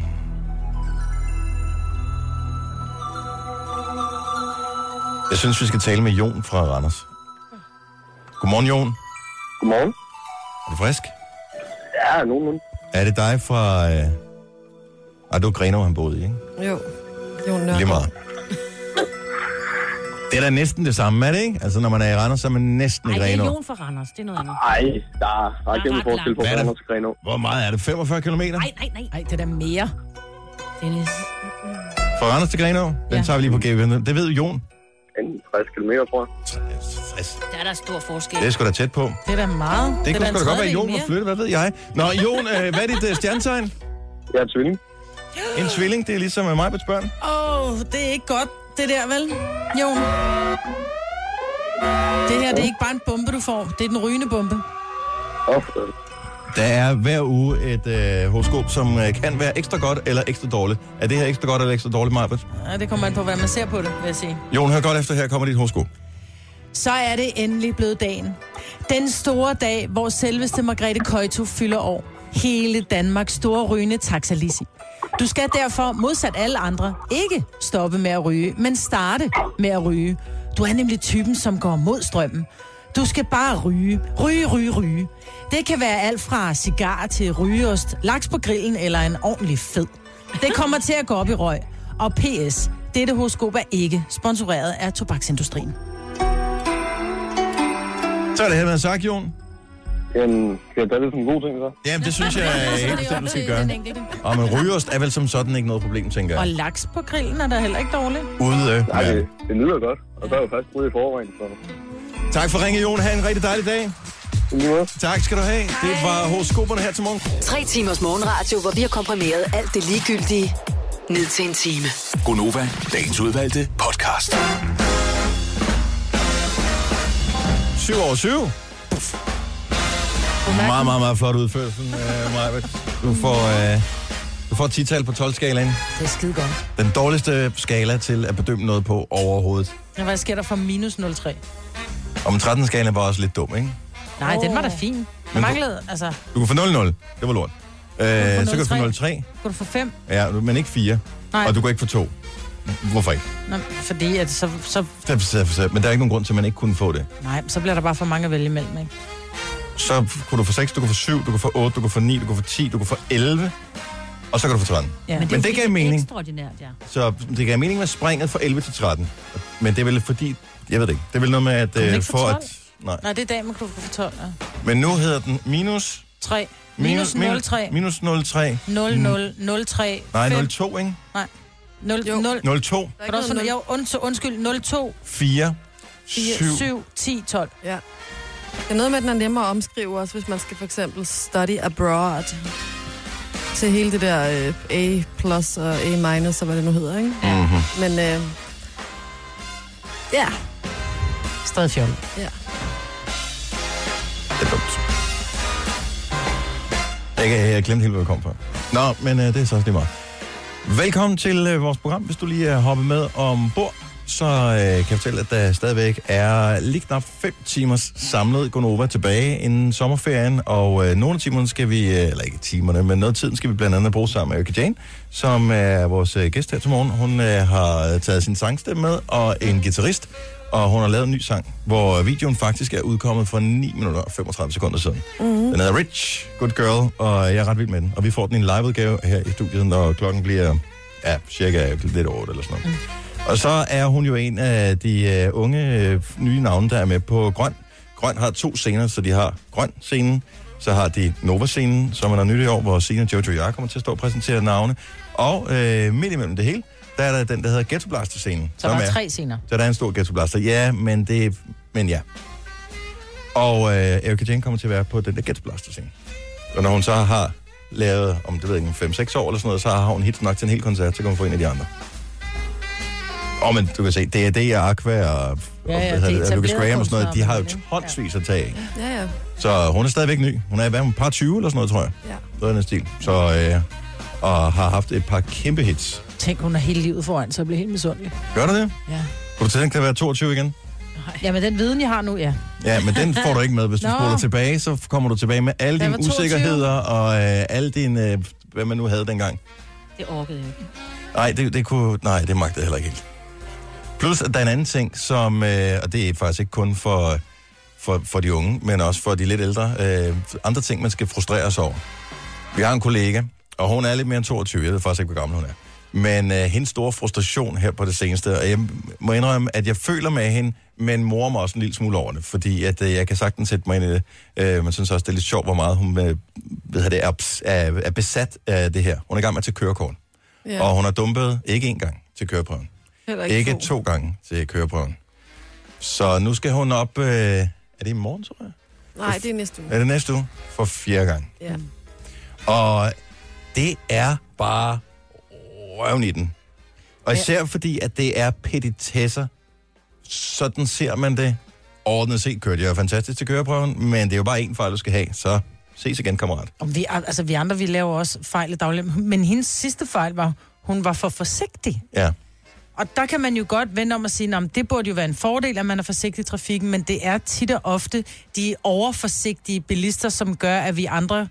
Jeg synes, vi skal tale med Jon fra Randers. Godmorgen, Jon. Godmorgen. Er du frisk? Ja, nogenlunde. Er det dig fra... Øh... Ej, du er Grenaa, han boede i, ikke? Jo. Jo, Lige meget. Det er da næsten det samme, er det ikke? Altså, når man er i Randers, så er man næsten Ej, i det er Grenaa. Jon fra Randers. Det er noget andet. Ej, der er ret kæmpe ret forskel på Hvad er det? Randers og Grenaa. Hvor meget er det? 45 km? Nej, nej, nej. Nej, det er da mere. Dennis. Fra Randers til Grenaa? Den Ja. tager vi lige på GV. Det ved Jon. En 60 km, tror jeg. 60. Der er der stor forskel. Det er sgu da tæt på. Det er da meget. Det, er kunne da en sgu da godt være, tredjedel Jon var mere. flyttet. Hvad ved jeg? Nå, Jon, øh, hvad er dit øh, stjernetegn? Jeg er tvilling. En tvilling, det er ligesom med mig på børn. Åh, oh, det er ikke godt, det der, vel? Jon. Det her, det er ikke bare en bombe, du får. Det er den rygende bombe. Der er hver uge et øh, horoskop, som øh, kan være ekstra godt eller ekstra dårligt. Er det her ekstra godt eller ekstra dårligt, Marbet? Ja, det kommer an på, hvordan man ser på det, vil jeg sige. Jon, hør godt efter, her kommer dit horoskop. Så er det endelig blevet dagen. Den store dag, hvor selveste Margrethe Køjto fylder år. Hele Danmarks store rygende taxalisi. Du skal derfor, modsat alle andre, ikke stoppe med at ryge, men starte med at ryge. Du er nemlig typen, som går mod strømmen. Du skal bare ryge. Ryge, ryge, ryge. Det kan være alt fra cigar til rygeost, laks på grillen eller en ordentlig fed. Det kommer til at gå op i røg. Og PS, dette horoskop er ikke sponsoreret af tobaksindustrien. Så er det her med sagt, Jon. Jamen, skal jeg tage det som en god ting, så? Jamen, det synes jeg er helt bestemt, du skal gøre. Og men rygeost er vel som sådan ikke noget problem, tænker Og jeg. laks på grillen er da heller ikke dårligt. Ude, øh, Nej, ja. det, det lyder godt. Og der er jo faktisk ude i forvejen, så... Tak for ringe, Jon. Ha' en rigtig dejlig dag. Måde. Tak skal du have. Det var horoskoperne her til morgen. Tre timers morgenradio, hvor vi har komprimeret alt det ligegyldige ned til en time. Gonova, dagens udvalgte podcast. 7 over 7. Meget, meget, meget flot udførsel, Majbet. Du får, uh, du får 10-tal på 12-skalaen. Det er skide godt. Den dårligste skala til at bedømme noget på overhovedet. Ja, Hvad sker der for minus 0,3? Og med 13-skalaen var også lidt dum, ikke? Nej, Åh. den var da fin. Men du- manglede, altså, Du kan få 0-0. Det var lort. Få så kan du få 0,3. 0-3. kunne du få 5? Ja, men ikke 4. Nej, Og du kan ikke få 2. Hvorfor ikke? Nå, fordi at så, så, Men der er ikke nogen grund til, at man ikke kunne få det. nej, så bliver der bare for mange at vælge imellem, ikke? Så kunne du få 6, du kan få 7, du kan få 8, du kan få 9, du kan få 10, du kan få 11. Og så kan du få 13. Ja. Men det fordi, gav er mening. Ekstraordinært, ja. Så det gav mening med springet fra 11 til 13. Men det er vel fordi, jeg ved det ikke, det er vel noget med, at... øh, for 12? at nej. Nej, det er damen, kunne du få 12. Ja. Men nu hedder den minus... 3. Minus 0,3. Minus 0,3. 0, 0, 0, 3, Nej, 5, 0,2, ikke? 0, Jo. 0, 0,2, Der er ikke noget jo, und, undskyld, 0, 2, 4, 4, 7. 7, 10, 12. Ja. Det er noget med, at den er nemmere at omskrive også, hvis man skal for eksempel study abroad. Til hele det der øh, A plus og A minus og hvad det nu hedder, ikke? Mm-hmm. Men øh, ja, Stadig fjol. ja. Det er dumt. Jeg, kan- jeg glemte helt, hvor jeg kom fra. Nå, men øh, det er så også lige meget. Velkommen til øh, vores program. Hvis du lige er hoppet med ombord, så øh, kan jeg fortælle, at der stadigvæk er lige knap 5 timers samlet Gonova tilbage inden sommerferien, og øh, nogle af timerne skal vi, øh, eller ikke timerne, men noget af tiden skal vi blandt andet bruge sammen med Erika Jane, som er vores øh, gæst her til morgen. Hun øh, har taget sin sangstemme med, og en guitarist, og hun har lavet en ny sang, hvor videoen faktisk er udkommet for 9 minutter og 35 sekunder siden. Mm. Den hedder Rich, Good Girl, og jeg er ret vild med den. Og vi får den i en liveudgave her i studiet, når klokken bliver ja, cirka lidt over eller sådan noget. Mm. Og så er hun jo en af de uh, unge uh, nye navne, der er med på Grøn. Grøn har to scener, så de har Grøn-scenen, så har de Nova-scenen, som er der nyt i år, hvor og Jojo og jeg kommer til at stå og præsentere navne. Og uh, midt imellem det hele, der er der den, der hedder Ghetto Blaster-scenen. Så der er tre scener. så der er en stor ghetto blaster. Ja, men det... Men ja. Og øh, Erika Jane kommer til at være på den der ghetto blaster scene. Og når hun så har lavet, om det ved jeg ikke, 5-6 år eller sådan noget, så har hun hits nok til en hel koncert, så kan hun få en af de andre. Åh, men du kan se, D&D og Aqua og, Ja, og ja, hedder det er Lucas Graham og sådan noget, de har jo tonsvis at tage af. Ja, ja. Så hun er stadigvæk ny. Hun er hvad, et par 20 eller sådan noget, tror jeg. Ja. Noget af den stil. Så, øh, og har haft et par kæmpe hits. Tænk, hun har hele livet foran, så jeg bliver helt misundelig. Gør du det? Ja. Kunne du tænke dig at være 22 igen? Ja, men den viden, jeg har nu, ja. Ja, men den får du ikke med. Hvis du Nå. spoler tilbage, så kommer du tilbage med alle dine var 22. usikkerheder og øh, alle dine, øh, hvad man nu havde dengang. Det orkede jeg ikke. Nej, det, det kunne, nej, det magtede jeg heller ikke helt. Plus, at der er en anden ting, som, øh, og det er faktisk ikke kun for, for, for de unge, men også for de lidt ældre, øh, andre ting, man skal frustreres over. Vi har en kollega, og hun er lidt mere end 22, jeg ved faktisk ikke, hvor gammel hun er. Men øh, hendes store frustration her på det seneste, og jeg må indrømme, at jeg føler med hende, men morer mig også en lille smule over det, fordi at, øh, jeg kan sagtens sætte mig ind i det. Øh, man synes også, det er lidt sjovt, hvor meget hun øh, ved det, er, er, er besat af det her. Hun er i gang med at tage kørekort, ja. og hun har dumpet ikke én gang til køreprøven. Heller Ikke, ikke to. to gange til køreprøven. Så nu skal hun op... Øh, er det i morgen, tror jeg? Nej, det er næste uge. Er det næste uge? For fjerde gang. Ja. Og det er bare røven i den. Og især fordi, at det er petitesser. Sådan ser man det. Ordnet set kørte jeg fantastisk til køreprøven, men det er jo bare én fejl, du skal have. Så ses igen, kammerat. Og vi, altså, vi andre, vi laver også fejl i dagligdagen. Men hendes sidste fejl var, hun var for forsigtig. Ja. Og der kan man jo godt vende om at sige, at det burde jo være en fordel, at man er forsigtig i trafikken, men det er tit og ofte de overforsigtige bilister, som gør, at vi andre,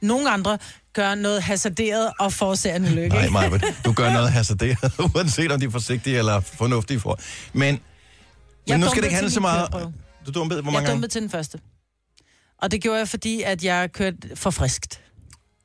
nogle andre, gør noget hasarderet og forårsager en ulykke. Nej? Maja, du gør noget hasarderet, uanset om de er forsigtige eller fornuftige for. Men, men Jeg nu skal det ikke handle så meget... køreprøve. Du dumpede, hvor Jeg mange gange? dumpede til den første. Og det gjorde jeg, fordi at jeg kørte for friskt.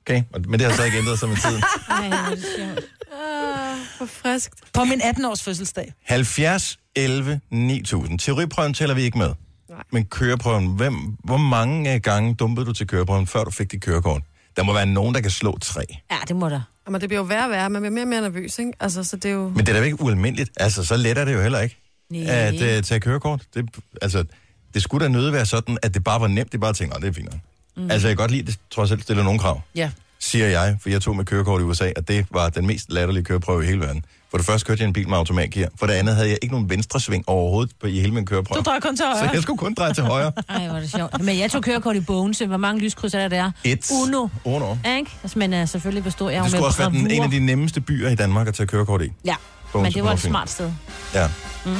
Okay, men det har så ikke ændret sig med tiden. Ej, hvor er det sjovt. Ah, for friskt. På min 18-års fødselsdag. 70, 11, 9000. Teoriprøven tæller vi ikke med. Nej. Men køreprøven, hvem, hvor mange øh, gange dumpede du til køreprøven, før du fik dit kørekort? Der må være nogen, der kan slå tre. Ja, det må der. Jamen, det bliver jo værre og værre. Man bliver mere og mere nervøs, ikke? Altså, så det er jo... Men det er da ikke ualmindeligt. Altså, så let er det jo heller ikke Nej. at uh, tage kørekort. Det, altså, det skulle da nødt være sådan, at det bare var nemt. Det bare at tænke, "Nå, det er fint. nok." Mm. Altså, jeg kan godt lide, at det trods alt stiller nogle krav. Ja. siger jeg, for jeg tog med kørekort i USA, at det var den mest latterlige køreprøve i hele verden. For det første kørte jeg en bil med automatgear. For det andet havde jeg ikke nogen venstre sving overhovedet på i hele min køreprøve. Du drejer kun til Så højre. jeg skulle kun dreje til højre. Ej, hvor er det sjovt. Men jeg tog kørekort i Bogense. Hvor mange lyskryds er der der? Et. Uno. Uno. Ikke? Altså, men uh, selvfølgelig består jeg jo Det skulle med også være den, en af de nemmeste byer i Danmark at tage kørekort i. Ja, Bogense men det var et smart sted. Ja. Mm.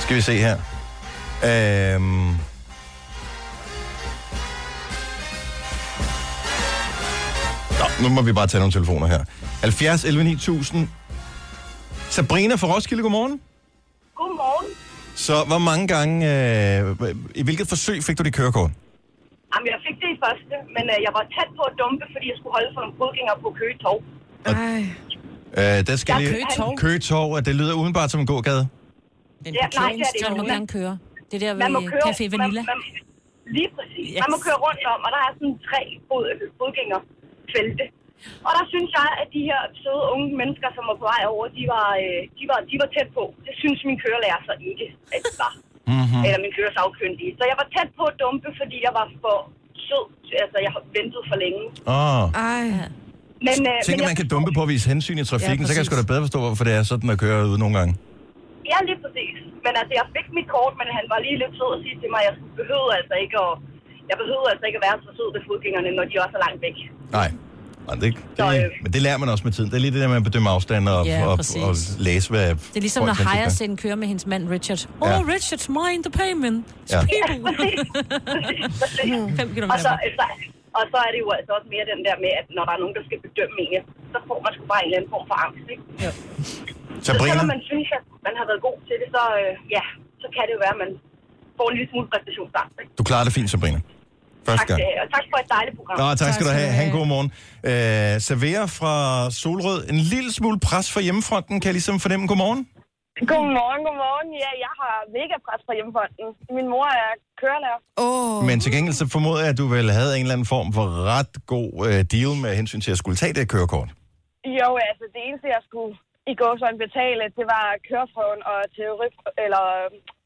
Skal vi se her. Øhm... Nå, nu må vi bare tage nogle telefoner her. 70 11 9000. Sabrina fra Roskilde, godmorgen. Godmorgen. Så hvor mange gange, øh, i hvilket forsøg fik du dit kørekort? Jamen, jeg fik det i første, men øh, jeg var tæt på at dumpe, fordi jeg skulle holde for nogle fodgængere på Køge Torv. Ej. Øh, der skal er lige... Køge Torv. Køge Torv, det lyder udenbart som en gågade. Ja, nej, det er det Så ikke. må gerne køre. Det er der Man ved køre, Café Vanilla. Man, man, lige præcis. Yes. Man må køre rundt om, og der er sådan tre fod, fodgængerfelte. Og der synes jeg, at de her søde unge mennesker, som var på vej over, de var, øh, de var, de var tæt på. Det synes min kørelærer så ikke, at de var. Mm-hmm. Eller min køresagkyndige. Så jeg var tæt på at dumpe, fordi jeg var for sød. Altså, jeg har ventet for længe. Åh. Oh. Ej. Men, øh, Tænk, men at man kan dumpe på at vise hensyn i trafikken, Ja, så kan jeg sgu da bedre forstå, hvorfor det er sådan at køre ude nogle gange. Ja, lige præcis. Men altså, jeg fik mit kort, men han var lige lidt sød at sige til mig, at jeg behøvede altså ikke at, jeg behøvede altså ikke at være så sød ved fodgængerne, når de også er langt væk. Nej. Nej, det, Så, det, øh, men det lærer man også med tiden. Det er lige det der med at bedømme afstand og, Ja, og, præcis. og læse, hvad Det er ligesom, når sen kører med hendes mand Richard. Oh, Ja. Richard's mind the payment. Ja. Fem Og kilometer. så, så, og så er det jo altså også mere den der med, at når der er nogen, der skal bedømme en, så får man sgu bare en eller anden form for angst, ikke? Ja. Så Sabrina? selvom man synes, at man har været god til det, så, øh, ja, så kan det jo være, at man får en lille smule præstationsangst, ikke? Du klarer det fint, Sabrina. Første Tak, gang. øh, og tak for et dejligt program. Nå, tak skal du have. Ha' en god morgen. Øh, servere fra Solrød. En lille smule pres fra hjemmefronten, kan jeg ligesom fornemme. Godmorgen. Godmorgen, godmorgen. Ja, jeg har mega pres fra hjemmefonden. Min mor er kørelærer. Oh. Men til gengæld så formoder jeg, at du vel havde en eller anden form for ret god øh, deal med hensyn til at skulle tage det kørekort. Jo, altså det eneste, jeg skulle i går så betale, det var køreprøven og teori, eller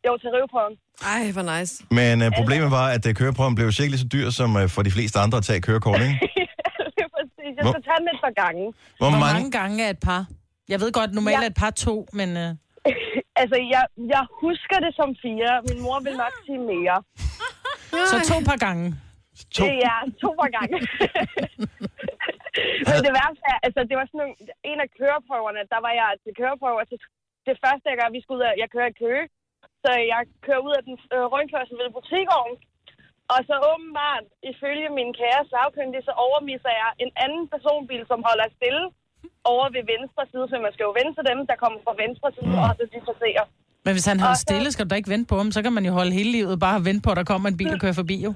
jo, teoriprøven. Ej, hvor nice. Men øh, problemet var, at øh, køreprøven blev sikkert lige så dyr som øh, for de fleste andre at tage kørekort, ikke? det er præcis. Jeg Hvor- skal tage den et par gange. Hvor Hvor mange- mange gange er et par? Jeg ved godt, normalt Ja. er et par to, men... Øh... Altså, jeg, jeg husker det som fire. Min mor vil nok sige mere. Så to par gange. To? Ja, to par gange. Men det værste er, altså det var sådan en, en af køreprøverne, der var jeg til køreprøver. Så det første, jeg gør, vi skal ud af, jeg kører i Køge. Så jeg kører ud af den øh, rundkørsel ved butikgården. Og så åbenbart, ifølge min kære sagkyndige, så overmisser jeg en anden personbil, som holder stille over ved venstre side, for man skal jo vente til dem, der kommer fra venstre side, og så de passerer. Men hvis han holder stille, skal du da ikke vente på ham. Så kan man jo holde hele livet bare og vente på, at der kommer en bil og kører forbi jo.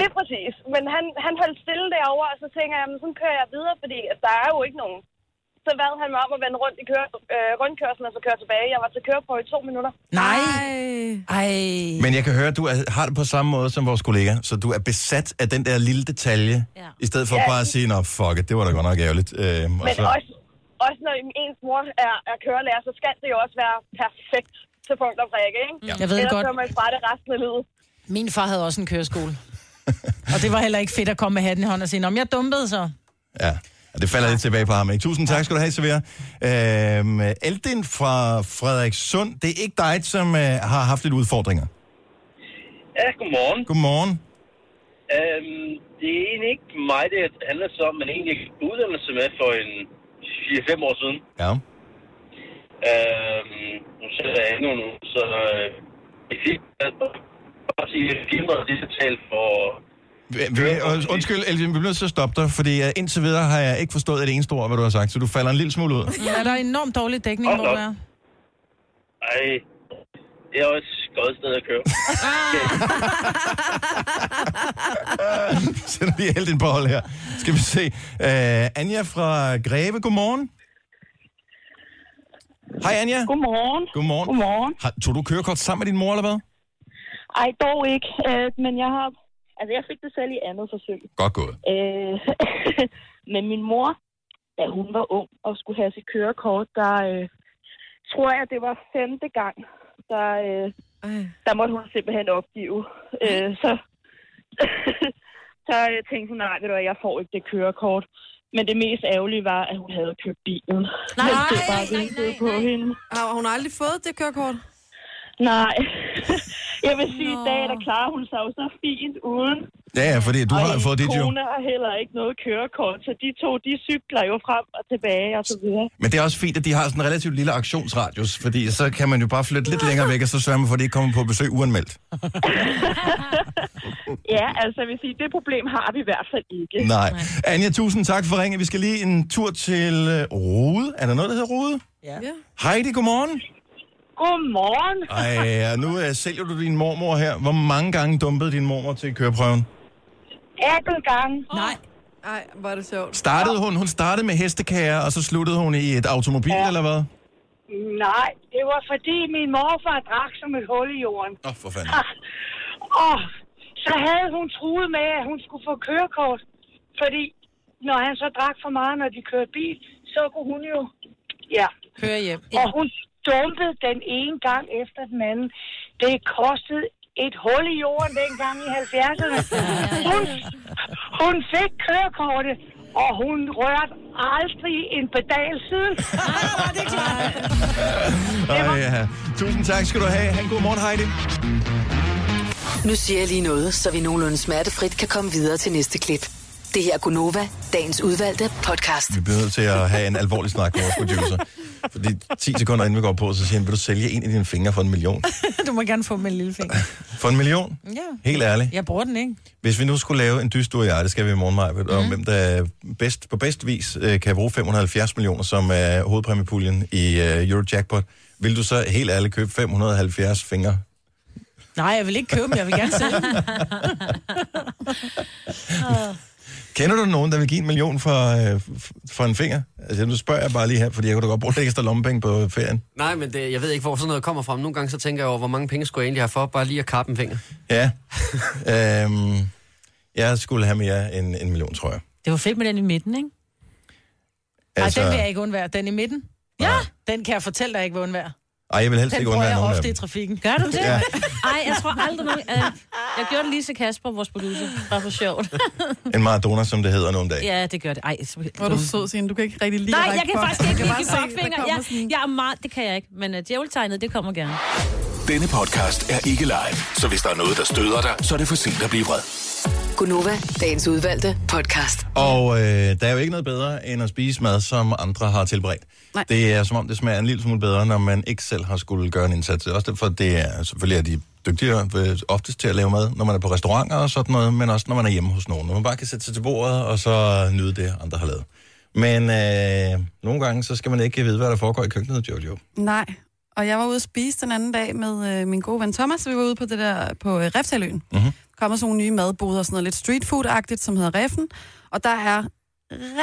Lige præcis. Men han, han holdt stille derovre, og så tænker jeg, men sådan kører jeg videre, fordi der er jo ikke nogen. Så bad han mig om at vende rundt i køre, øh, rundkørslen, og så køre tilbage. Jeg var til køreprøve i to minutter. Nej. Ej. Men jeg kan høre, at du er, har det på samme måde som vores kollega, så du er besat af den der lille detalje, ja. i stedet for Ja. bare at sige, nå fuck it, det var da godt nok ærgerligt. Øh, og Men så, også, også når ens mor er, er kørelærer, så skal det jo også være perfekt til punkt og prikke, ikke? Ja. Jeg ved Ellers godt. kører man fra det resten af livet. Min far havde også en køreskole. og det var heller ikke fedt at komme med hatten i hånden og sige, om jeg dumpede så. ja, og det falder lidt tilbage på ham. Ikke? Tusind tak skal du have, Severa. Øhm, Eldin fra Frederikssund, det er ikke dig, som øh, har haft lidt udfordringer. Ja, godmorgen. Godmorgen. Øhm, det er egentlig ikke mig, det handler så om, men egentlig uddannelse med for en 4-5 år siden. Ja. Øhm, nu sætter jeg ikke nogen, så øh, jeg fik bare sige, at firmaet det betalt for... Vi- vi- und- Undskyld, Elvin, vi bliver nødt til at stoppe dig, fordi uh, indtil videre har jeg ikke forstået et eneste ord, hvad du har sagt, så du falder en lille smule ud. Ja, der er enormt dårlig dækning, Hold hvor du er. Ej, det er også et godt sted at køre. Sætter lige Eldin på hold her. Skal vi se. Uh, Anja fra Greve, godmorgen. Hej Anja. Godmorgen. Godmorgen. Godmorgen. Har, tog du kørekort sammen med din mor, eller hvad? Ej, dog ikke. Øh, men jeg har... Altså, jeg fik det selv i andet forsøg. Godt gået. Øh, men min mor, da hun var ung og skulle have sit kørekort, der øh, tror jeg, det var femte gang, der, øh, der måtte hun simpelthen opgive. Øh, så, Så øh, tænkte hun, nej, ved du hvad, jeg får ikke det kørekort. Men det mest ærgerlige var, at hun havde købt bilen. Nej, stod bare og ventede på hende. Har hun aldrig fået det kørekort? Nej. jeg vil sige, i dag, der klarer hun sig jo så fint uden. Ja, ja, fordi du og har fået dit jo. kone har heller ikke noget kørekort, så de to, de cykler jo frem og tilbage og så videre. Men det er også fint, at de har sådan en relativt lille aktionsradius, fordi så kan man jo bare flytte lidt længere væk, og så sørge for, at de ikke kommer på besøg uanmeldt. Ja, altså jeg vil sige, det problem har vi i hvert fald ikke. Nej. Anja, tusind tak for ringen. Vi skal lige en tur til øh, Rode. Er der noget, der hedder Rode? Ja. Heidi, godmorgen. Godmorgen. Ej, og nu uh, sælger du din mormor her. Hvor mange gange dumpede din mormor til køreprøven? 18 gange. Nej. Ej, hvor er det sjovt. Startede hun, hun startede med hestekager, og så sluttede hun i et automobil, ja. eller hvad? Nej, det var fordi min morfar drak som et hul i jorden. Åh, oh, for fanden. Og så havde hun truet med, at hun skulle få kørekort. Fordi når han så drak for meget, når de kørte bil, så kunne hun jo... Ja. Køre hjem. Og hun dumpede den ene gang efter den anden. Det kostede et hul i jorden dengang i 70'erne. Hun, hun fik kørekortet, og hun rørte aldrig en pedal siden. Nej, det er klart. Ej, ja. Tusind tak skal du have. Han god morgen, Heidi. Nu siger jeg lige noget, så vi nogenlunde smertefrit kan komme videre til næste klip. Det her er Gunova, dagens udvalgte podcast. Vi bliver nødt til at have en alvorlig snak med vores producer. Fordi 10 sekunder inden vi går på, så siger han, vil du sælge en af dine fingre for en million? du må gerne få en lille finger. For en million? Ja. Helt ærligt. Jeg bruger den ikke. Hvis vi nu skulle lave en dyst, du og jeg, det skal vi i morgen, Maja, mm. om hvem der bedst, på bedst vis øh, kan bruge 570 millioner som er hovedpræmiepuljen i øh, Eurojackpot, vil du så helt ærligt købe 570 fingre? Nej, jeg vil ikke købe dem, jeg vil gerne sælge dem. Kender du nogen, der vil give en million for, øh, for en finger? Altså, nu spørger jeg bare lige her, fordi jeg kunne da godt bruge lidt ekstra lommepenge på ferien. Nej, men det, jeg ved ikke, hvor sådan noget kommer fra. Nogle gange så tænker jeg over, hvor mange penge skulle jeg egentlig have for, bare lige at kappe en finger. Ja. øhm, jeg skulle have mere end en million, tror jeg. Det var fedt med den i midten, ikke? Nej, den vil jeg ikke undvære. Den i midten? Ja, den kan jeg fortælle dig ikke vil undvære. Ej, jeg vil helst Den ikke undvære nogen af ofte i dem. trafikken. Gør du det? Ja. Ej, jeg tror aldrig nogen... Øh, jeg gjorde det lige til Kasper, vores producer. Bare for sjovt. En Maradona, som det hedder nogle dage. ja, det gør det. Ej, så... Hvor er du sød, Signe. Du kan ikke rigtig lide Nej, jeg kan faktisk ikke lide fuckfinger. Jeg, jeg er meget... Det kan jeg ikke. Men uh, djæveltegnet, det kommer gerne. Denne podcast er ikke live, så hvis der er noget, der støder dig, så er det for sent at blive vred. Gunova, dagens udvalgte podcast. Og øh, der er jo ikke noget bedre, end at spise mad, som andre har tilberedt. Nej. Det er som om, det smager en lille smule bedre, når man ikke selv har skulle gøre en indsats. Det også derfor, det er selvfølgelig er de dygtigere øh, oftest til at lave mad, når man er på restauranter og sådan noget, men også når man er hjemme hos nogen. Når man bare kan sætte sig til bordet, og så nyde det, andre har lavet. Men øh, nogle gange, så skal man ikke vide, hvad der foregår i køkkenet, Jojo. Nej, og jeg var ude at spise den anden dag med øh, min gode ven Thomas. Vi var ude på det der på øh, Reftaløen. Mm-hmm kommer sådan nogle nye madboder, sådan noget lidt street food-agtigt, som hedder Reffen. Og der er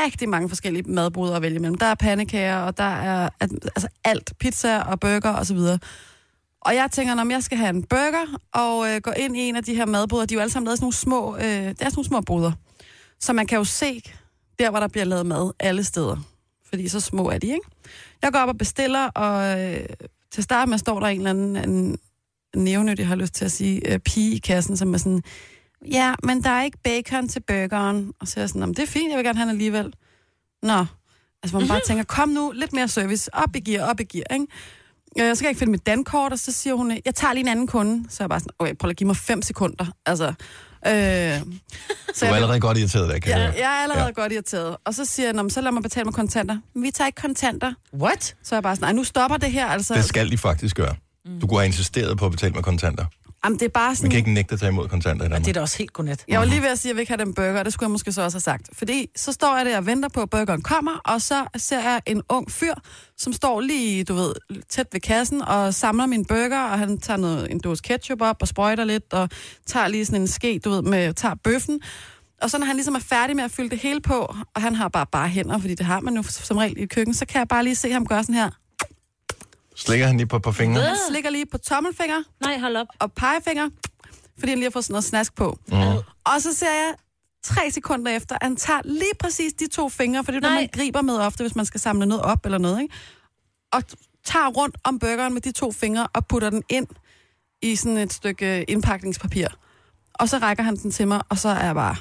rigtig mange forskellige madboder at vælge mellem. Der er pandekager, og der er altså alt. Pizza og burger og så videre. Og jeg tænker, om jeg skal have en burger, og øh, gå ind i en af de her madboder. De er jo alle sammen lavet sådan nogle små, øh, det er sådan nogle små boder. Så man kan jo se, der hvor der bliver lavet mad, alle steder. Fordi så små er de, ikke? Jeg går op og bestiller, og øh, til start med står der en eller anden en neonyt, jeg har lyst til at sige, øh, pige i kassen, som er sådan, ja, men der er ikke bacon til burgeren. Og så er jeg sådan, "Nå, men det er fint, jeg vil gerne have den alligevel. Nå, altså man bare tænker, kom nu, lidt mere service, op i gear, op i gear, ikke? Øh, så kan jeg ikke finde mit dankort, og så siger hun, jeg tager lige en anden kunde. Så er jeg bare sådan, okay, prøv at give mig fem sekunder. Altså, øh, Du er allerede godt irriteret, der, kan Ja, jeg jeg er allerede ja. godt irriteret. Og så siger jeg, "Nå, men så lad mig betale med kontanter. Men vi tager ikke kontanter. What? Så er jeg bare sådan, nej, nu stopper det her. Altså, Det skal de faktisk gøre. Du kunne have insisteret på at betale med kontanter. Jamen, det er bare Man sådan... kan ikke nægte at tage imod kontanter i Danmark. Det er da også helt godnat. Jeg var lige ved at sige, at jeg vil ikke have den burger, og det skulle jeg måske så også have sagt. Fordi så står jeg der og venter på, at burgeren kommer, og så ser jeg en ung fyr, som står lige, du ved, tæt ved kassen og samler min burger, og han tager noget, en dåse ketchup op og sprøjter lidt, og tager lige sådan en ske, du ved, med, tager bøffen. Og så når han ligesom er færdig med at fylde det hele på, og han har bare bare hænder, fordi det har man jo som regel i et køkken, så kan jeg bare lige se ham gøre sådan her. Slikker han lige på, på fingrene? Han slikker lige på tommelfinger. Nej, hold op. Og pegefinger, fordi han lige har fået sådan noget snask på. Mm. Og så ser jeg tre sekunder efter, at han tager lige præcis de to fingre, for det er det, man griber med ofte, hvis man skal samle noget op eller noget, ikke? Og tager rundt om burgeren med de to fingre og putter den ind i sådan et stykke indpakningspapir. Og så rækker han den til mig, og så er jeg bare...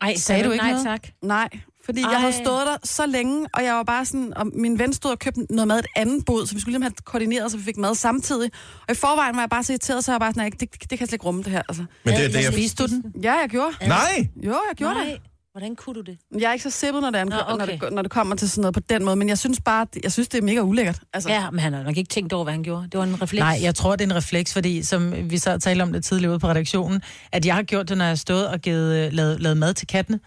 Ej, Sagde du ikke nej, noget? tak? Nej, fordi Ej. jeg havde stået der så længe, og jeg var bare sådan, og min ven stod og købte noget mad et andet bod, så vi skulle lige have koordineret, så vi fik mad samtidig. Og i forvejen var jeg bare så irriteret, så jeg var bare sådan, "Nej, det, det, det kan jeg slet ikke rumme det her. Altså. Men det er det, jeg- Spiste du den? Ja, jeg gjorde. Nej! Jo, jeg gjorde Nej. det. Hvordan kunne du det? Jeg er ikke så sippet, når det, angår, Nå, okay. okay. når, det, når det kommer til sådan noget på den måde, men jeg synes bare, jeg synes, det er mega ulækkert. Altså. Ja, men han har nok ikke tænkt over, hvad han gjorde. Det var en refleks. Nej, jeg tror, det er en refleks, fordi som vi så talte om det tidligere ude på redaktionen, at jeg har gjort det, når jeg har stået og givet, øh, lavet, lavet mad til kattene.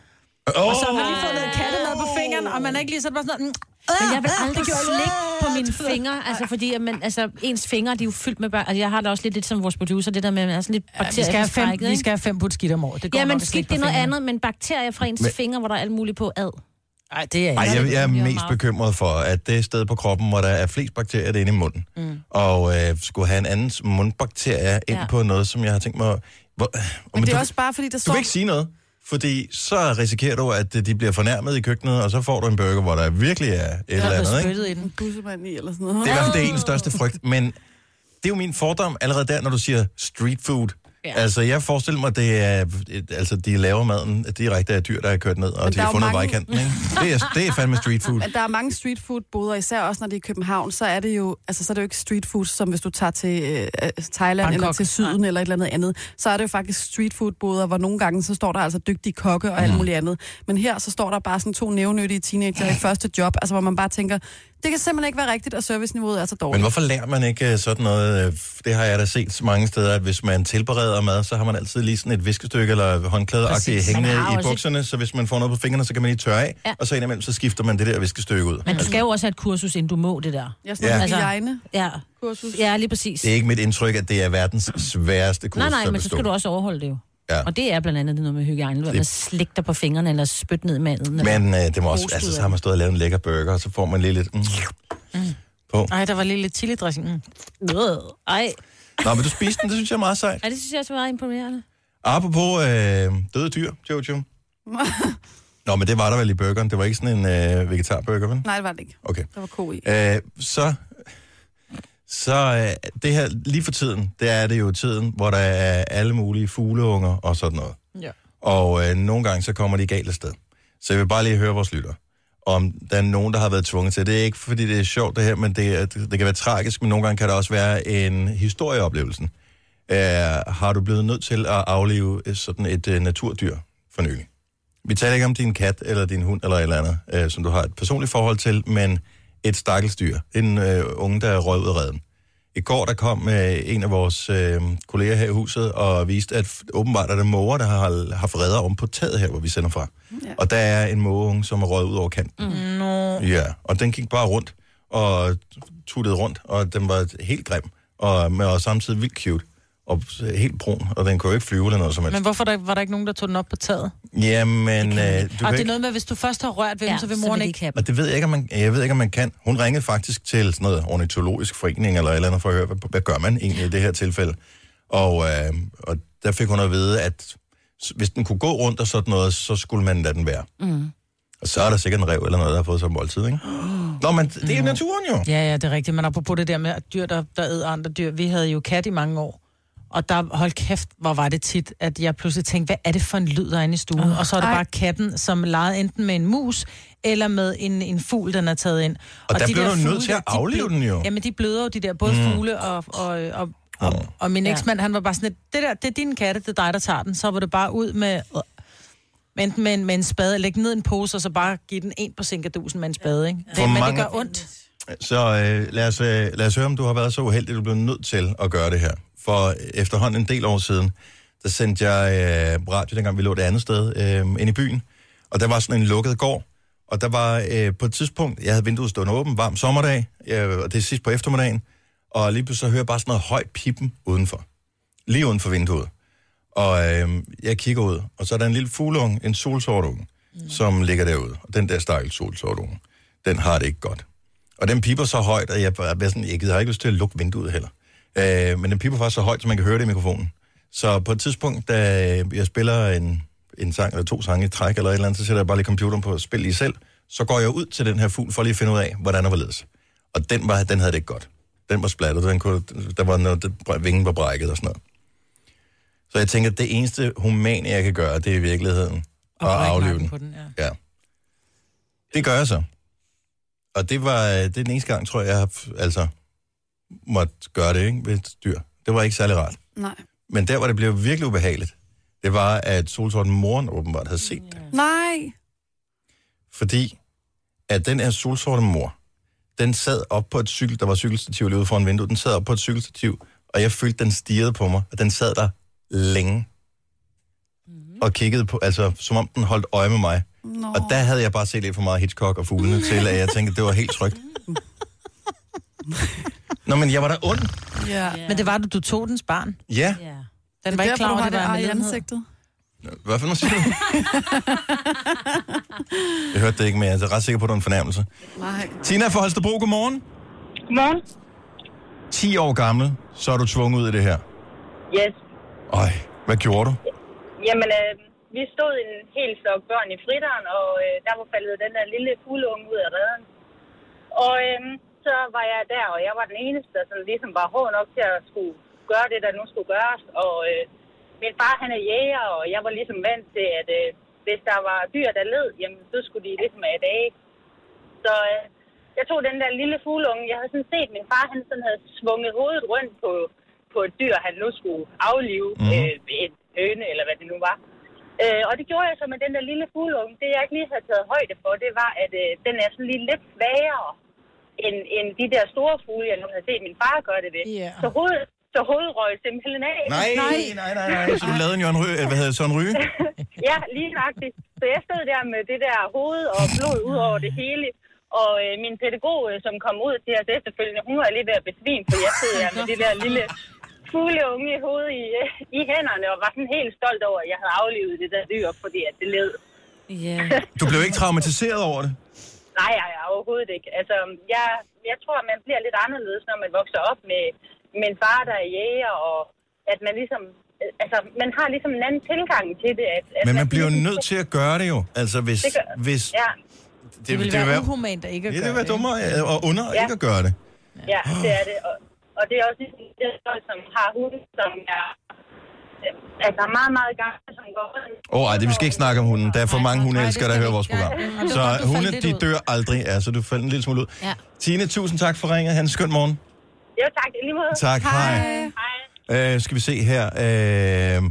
Oh! Og så har man lige fået noget kattemad på fingeren, og man er ikke lige så det bare sådan noget... "Mm, Men jeg vil ah, aldrig det gjorde slikke ondt." på mine fingre, altså fordi at man, altså, ens fingre, de er jo fyldt med børn. Altså, jeg har da også lidt, lidt som vores producer, det der med, at man er sådan lidt Ja, vi, bakterier. skal have fem, vi skal have fem put skidt om året. Det går Ja, men skidt, det er noget andet, men bakterier fra ens Men- fingre, hvor der er alt muligt på ad. Nej, det er Ej, jeg, jeg er Det mest bekymret for, at det sted på kroppen, hvor der er flest bakterier, det er inde i munden. Mm. Og øh, skulle have en anden mundbakterie ind Ja. på noget, som jeg har tænkt mig... Hvor, Men det du, er også bare, fordi der du står... vil ikke sige noget, fordi så risikerer du, at øh, de bliver fornærmet i køkkenet, og så får du en burger, hvor der virkelig er et eller andet. Ikke? spyttet i den. Bussemand i, eller sådan noget. Det er i hvert fald det er en største frygt, men det er jo min fordom allerede der, når du siger street food. Ja. Altså, jeg forestiller mig, det er, altså, de laver maden direkte af dyr, der er kørt ned, og Men de har er fundet mange- vejkanten, ikke? Det er, det er fandme street food. Men der er mange street food boder, især også når det er i København, så er det jo, altså så er det jo ikke street food, som hvis du tager til øh, øh, Thailand Bangkok. eller til syden eller et eller andet andet. Så er det jo faktisk street food boder, hvor nogle gange så står der altså dygtige kokke og alt muligt andet. Men her så står der bare sådan to nævnyttige teenager i første job, altså hvor man bare tænker, det kan simpelthen ikke være rigtigt, og serviceniveauet er så dårligt. Men hvorfor lærer man ikke øh, sådan noget? øh, Det har jeg da set så mange steder, at hvis man tilbereder mad, så har man altid lige sådan et viskestykke eller håndklæde Præcis. hængende i også- bukserne, så hvis man får noget på fingrene, så kan man lige tørre af, Ja. og så indimellem, så skifter man det der viskestykke ud. Men du skal jo også have et kursus, inden du må det der. Jeg sådan Ja. ja. hygiejne Ja, kursus. ja lige præcis. Det er ikke mit indtryk, at det er verdens sværeste kurs Nej, nej, men så skal du også overholde det jo. Ja. Og det er blandt andet noget med hygiejne. Det- Man slikker dig på fingrene eller spyt ned i maden. Men øh, det må også, altså, så har man stået og lavet en lækker burger, og så får man lige lidt... Mm, på. Ej, der var lige lidt chili dressing. Mm. Øh, Ej. Nå, men du spiste den, det synes jeg er meget sejt. Ej, det synes jeg også er meget imponerende. Apropos øh, døde dyr, Jojo. Nå, men det var der vel i burgeren. Det var ikke sådan en øh, vegetarburger, vel? Nej, det var det ikke. Okay. Der var ko i. Øh, så så øh, det her, lige for tiden, det er det jo tiden, hvor der er alle mulige fugleunger og sådan noget. Ja. Og øh, nogle gange, så kommer de galt af sted. Så jeg vil bare lige høre vores lytter, om der er nogen, der har været tvunget til. Det er ikke, fordi det er sjovt det her, men det, er- det, kan være tragisk, men nogle gange kan det også være en historieoplevelsen. Uh, har du blevet nødt til at aflive øh, sådan et uh, naturdyr for nylig? Vi taler ikke om din kat eller din hund eller et eller andet, uh, som du har et personligt forhold til, men et stakkels dyr. En uh, unge, der er røget ud af redden. I går der kom øh, en af vores øh, kolleger her i huset og viste, at åbenbart er der måger, der har haft redder om på taget her, hvor vi sender fra. Ja. Og der er en mågeunge, som er røget ud over kanten. Mm. Nå. Ja, og den gik bare rundt og tuttede rundt, og den var helt grim, og, og samtidig vildt cute. Og helt brun, og den kunne jo ikke flyve eller noget som helst. Men hvorfor der, var der ikke nogen, der tog den op på taget? Jamen, øh, du Og det er ikke... noget med, hvis du først har rørt ved Ja, dem, så vil så moren vil de ikke... have. Og det ved jeg ikke, om man, jeg ved ikke, om man kan. Hun ringede faktisk til sådan noget ornitologisk forening eller et eller andet for at høre, hvad, hvad gør man egentlig i det her tilfælde. Og, øh, og der fik hun at vide, at hvis den kunne gå rundt og sådan noget, så skulle man lade den være. Mm. Og så er der sikkert en rev eller noget, der har fået sig en måltid, ikke? Nå, men det er naturen jo. Ja, ja, det er rigtigt. Men apropos det der med at dyr, der, der æder andre dyr. Vi havde jo kat i mange år. Og der, hold kæft, hvor var det tit, at jeg pludselig tænkte, hvad er det for en lyd, der er inde i stuen? Åh, og så er det ej. bare katten, som legede enten med en mus, eller med en, en fugl, den er taget ind. Og der de bliver der du nødt fugle til at der, de aflive blø- den jo. Jamen, de bløder jo, de der, både Mm. fugle og, og, og, og, og min Ja. eksmand, han var bare sådan, lidt, det der, det er din katte, det er dig, der tager den. Så var det bare ud med... med Enten med en, med en spade, lægge ned en pose, og så bare give den en på sinkadusen med en spade, ikke? Det, For men mange- det gør ondt. Så øh, lad, os, øh, lad os høre, om du har været så uheldig, at du blev nødt til at gøre det her. For efterhånden en del år siden, der sendte jeg øh, radio, dengang vi lå det andet sted, øh, ind i byen. Og der var sådan en lukket gård. Og der var øh, på et tidspunkt, jeg havde vinduet stående åbent, varm sommerdag, øh, og det er sidst på eftermiddagen. Og lige pludselig så hører jeg bare sådan noget højt pippen udenfor. Lige uden for vinduet. Og øh, jeg kigger ud, og så er der en lille fuglunge, en solsortunge, mm. som ligger derude. Og den der stakkels solsortunge, den har det ikke godt. Og den piper så højt, at jeg, bare bliver sådan, jeg gider ikke lyst til at lukke vinduet heller. Øh, men den piper faktisk så højt, så man kan høre det i mikrofonen. Så på et tidspunkt, da jeg spiller en, en sang eller to sange i træk eller et eller andet, så sætter jeg bare lige computeren på at spille i selv. Så går jeg ud til den her fugl for lige at finde ud af, hvordan der var ledes. Og den, var, den havde det ikke godt. Den var splattet, den kunne, der var noget, det, vingen var brækket og sådan noget. Så jeg tænker, at det eneste humane, jeg kan gøre, det er i virkeligheden og, og aflive den. Den ja. ja. Det gør jeg så. Og det var øh, det er den eneste gang, tror jeg, jeg har altså, måtte gøre det ikke, ved et dyr. Det var ikke særlig rart. Nej. Men der, hvor det blev virkelig ubehageligt, det var, at solsorten moren åbenbart havde set det. Nej. Fordi at den her solsorte mor, den sad op på et cykel, der var cykelstativ lige ude foran vinduet, den sad op på et cykelstativ, og jeg følte, den stirrede på mig, og den sad der længe. Og kiggede på, altså som om den holdt øje med mig. Nå. Og der havde jeg bare set lidt for meget Hitchcock og fuglene til, at jeg tænkte, at det var helt trygt. Nå, men jeg var da ond. Ja. Men det var du, du tog dens barn. Ja. Den var ikke klar over, det var i ansigtet. Hvad for noget siger du? Jeg hørte det ikke, men jeg er ret sikker på, at det var en fornærmelse. Nej. Tina fra Holstebro, godmorgen. Godmorgen. 10 år gammel, så er du tvunget ud i det her. Yes. Øj, hvad gjorde du? Jamen, øh, vi stod en hel flok børn i fritteren, og øh, der var faldet den der lille fugleunge ud af redden. Og øh, så var jeg der, og jeg var den eneste, der sådan ligesom var hård nok til at skulle gøre det, der nu skulle gøres. Og øh, min far, han er jæger, og jeg var ligesom vant til, at øh, hvis der var dyr, der led, jamen, så skulle de ligesom have dage. Så øh, jeg tog den der lille fugleunge. Jeg havde sådan set, at min far, han sådan havde svunget hovedet rundt på, på et dyr, han nu skulle aflive. Mm. Øh, et høne, eller hvad det nu var. Øh, og det gjorde jeg så med den der lille fugleunge. Det, jeg ikke lige havde taget højde for, det var, at øh, den er sådan lige lidt svagere end, end de der store fugle, jeg nu havde set min far gøre det ved. Yeah. Så, hoved, så hovedet røg simpelthen af. Nej, nej, nej, nej, nej. Så du lavede en Jørgen Ryge, eller hvad hedder det, Søren Ryge? ja, lige nøjagtigt. Så jeg stod der med det der hoved og blod ud over det hele. Og øh, min pædagog, øh, som kom ud til os efterfølgende, hun var lige ved at besvime, for jeg stod der med det der lille fugleunge i hovedet i, i hænderne, og var sådan helt stolt over, at jeg havde aflevet det der dyr, fordi at det led. Yeah. Du blev ikke traumatiseret over det? Nej, nej, overhovedet ikke. Altså, jeg, jeg tror, at man bliver lidt anderledes, når man vokser op med, med en far, der er jæger, og at man ligesom... Altså, man har ligesom en anden tilgang til det. At, at Men man bliver jo ligesom- nødt til at gøre det jo. Altså, hvis... Det gør- hvis Ja, det, Det ville det være uhumant at ikke at Ja, det gøre vil være det. dummere og under Ja. ikke at gøre det. ja, det er det. Og, og det er også det som har hunde, som er altså meget, meget gamle, som går Åh, oh, ej, det vi skal ikke snakke om hunden. Der er for mange hundeelskere, der hører vores program. Så hunde, de dør aldrig. Ja, så du faldt en lille smule ud. Ja. Tine, tusind tak for ringet. Han skøn morgen. Jo, tak. I lige måde. Tak, hej. Hej. Øh, skal vi se her. Øh,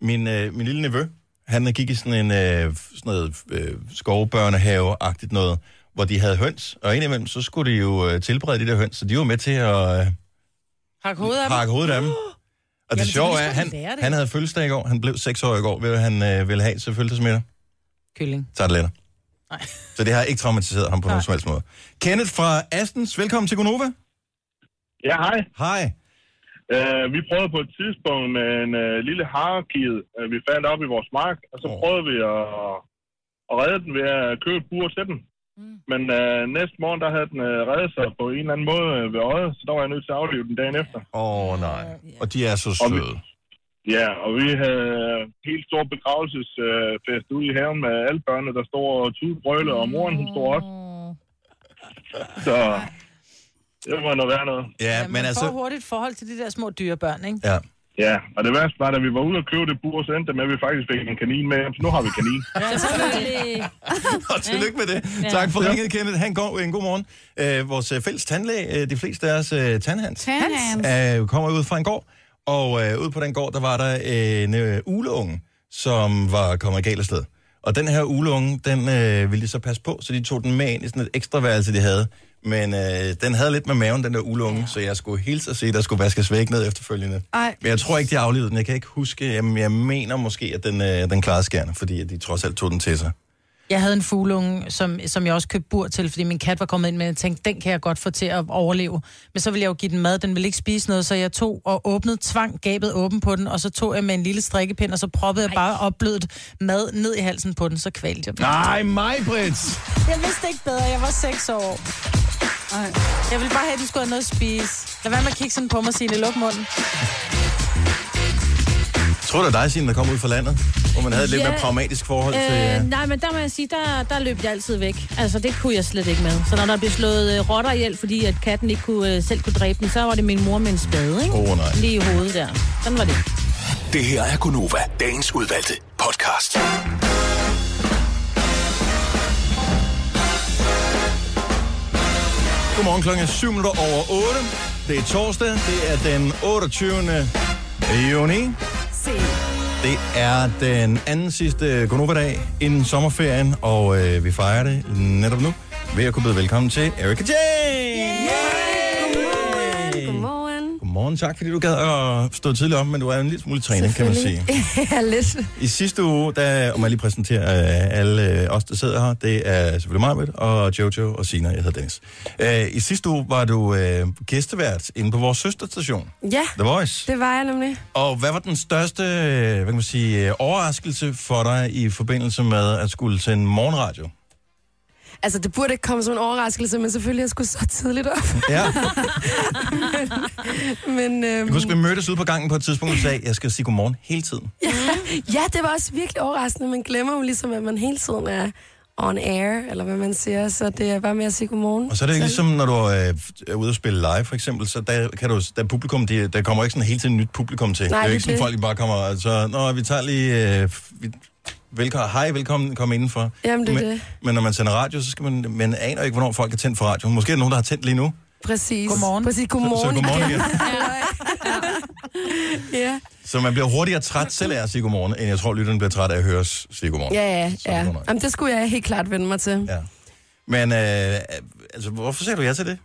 min, øh, min lille nevø, han gik i sådan en øh, sådan noget øh, skovbørnehave-agtigt noget, hvor de havde høns, og indimellem så skulle de jo øh, tilberede de der høns, så de var med til at øh, Hak hovedet af dem. hakke hovedet af dem. Og det Jamen, sjove så er, han, lære det. han havde fødselsdag i går, han blev 6 år i går, hvad han øh, ville have til fødselsdagsmiddag? Kylling. Tarteletter. Så det har ikke traumatiseret ham på nogen som helst måde. Kenneth fra Astens, velkommen til Gonova. Ja, hej. Hej. Uh, vi prøvede på et tidspunkt med en uh, lille harekid, uh, vi fandt op i vores mark, og så Åh. prøvede vi at, at redde den ved at købe et bur til den. Mm. Men uh, næste morgen, der havde den uh, reddet sig på en eller anden måde uh, ved øjet, så der var jeg nødt til at aflive den dagen efter. Åh, oh, nej. Og de er så Og vi- søde. Ja, og vi havde helt stor begravelsesfest ude i haven med alle børnene, der stod og tudebrøle, og moren hun stod også. Så det var noget værd noget. Ja, Ja, man får hurtigt forhold til de der små dyrebørn, ikke? Ja. Ja, og det værste var, da vi var ude og købe det bur, så endte det med, at vi faktisk fik en kanin med hjem, så nu har vi kanin. Selvfølgelig. Og tillykke med det. Ja. Tak for ringet, Kenneth. Han går en god morgen. Øh, vores øh, fælles tandlæge, øh, de fleste af os, øh, Tandhans, Tandhans. øh, kommer ud fra en gård. Og øh, ude på den gård, der var der en øh, uleunge, som var kommet galt afsted. Og den her uleunge, den øh, ville de så passe på, så de tog den med ind i sådan et ekstra værelse, de havde. Men øh, den havde lidt med maven, den der uleunge, ja. så jeg skulle hilse og se, der skulle vaskes væk ned efterfølgende. Ej. Men jeg tror ikke, de aflevede den. Jeg kan ikke huske. Jamen, jeg mener måske, at den, øh, den klarede skærne, fordi at de trods alt tog den til sig. Jeg havde en fuglunge, som, som jeg også købte bur til, fordi min kat var kommet ind med, og jeg tænkte, den kan jeg godt få til at overleve. Men så ville jeg jo give den mad, den ville ikke spise noget, så jeg tog og åbnede, tvang gabet åben på den, og så tog jeg med en lille strikkepind, og så proppede jeg bare opblødt mad ned i halsen på den, så kvalte jeg den. Nej, mig, Brits! Jeg vidste ikke bedre, jeg var 6 år. Ej. Jeg ville bare have, at du skulle have noget at spise. Lad være med at kigge sådan på mig og sige, luk munden tror, det dig, Signe, der kom ud fra landet, hvor man havde et ja, lidt mere pragmatisk forhold øh, til... Øh... Nej, men der må jeg sige, der, der løb jeg altid væk. Altså, det kunne jeg slet ikke med. Så når der blev slået øh, rotter ihjel, fordi at katten ikke kunne, øh, selv kunne dræbe den, så var det min mor med en spade, ikke? Oh, nej. Lige i hovedet der. Sådan var det. Det her er Gunova, dagens udvalgte podcast. Godmorgen klokken er 7 over 8. Det er torsdag. Det er den 28. juni. Det er den anden sidste Gonova-dag inden sommerferien, og øh, vi fejrer det netop nu ved at kunne byde velkommen til Erika Jane. Godmorgen. Tak fordi du gad at stå tidligt op, men du er en lille smule træning, kan man sige. ja, lidt. I sidste uge, der, om jeg lige præsenterer øh, alle øh, os, der sidder her, det er selvfølgelig mig, og Jojo og Sina, jeg hedder Dennis. Øh, I sidste uge var du øh, gæstevært inde på vores søsterstation, Ja, The Voice. det var jeg nemlig. Og hvad var den største øh, hvad kan man sige, overraskelse for dig i forbindelse med at skulle sende morgenradio? Altså, det burde ikke komme som en overraskelse, men selvfølgelig, jeg skulle så tidligt op. Ja. men, øhm, Jeg kan huske, vi mødtes ude på gangen på et tidspunkt og sagde, jeg skal sige godmorgen hele tiden. ja, ja, det var også virkelig overraskende. Man glemmer jo ligesom, at man hele tiden er on air, eller hvad man siger. Så det er bare med at sige godmorgen. Og så er det ikke ligesom, når du øh, er ude og spille live, for eksempel, så der, kan du, der, er publikum, de, der kommer ikke sådan hele tiden nyt publikum til. Nej, det er jo ikke sådan, er folk bare kommer, altså, nå, vi tager lige, øh, vi, velkommen, hej, velkommen, kom indenfor. Jamen, det er men, det. men når man sender radio, så skal man, man aner ikke, hvornår folk er tændt for radio. Måske er der nogen, der har tændt lige nu. Præcis. Godmorgen. Præcis, godmorgen. Så- så godmorgen igen. igen. ja. Så man bliver hurtigere træt selv af at sige godmorgen, end jeg tror, lytteren bliver træt af at høre os sige godmorgen. Ja, ja, ja. Jamen, det skulle jeg helt klart vende mig til. Ja. Men øh, altså, hvorfor sagde du ja til det?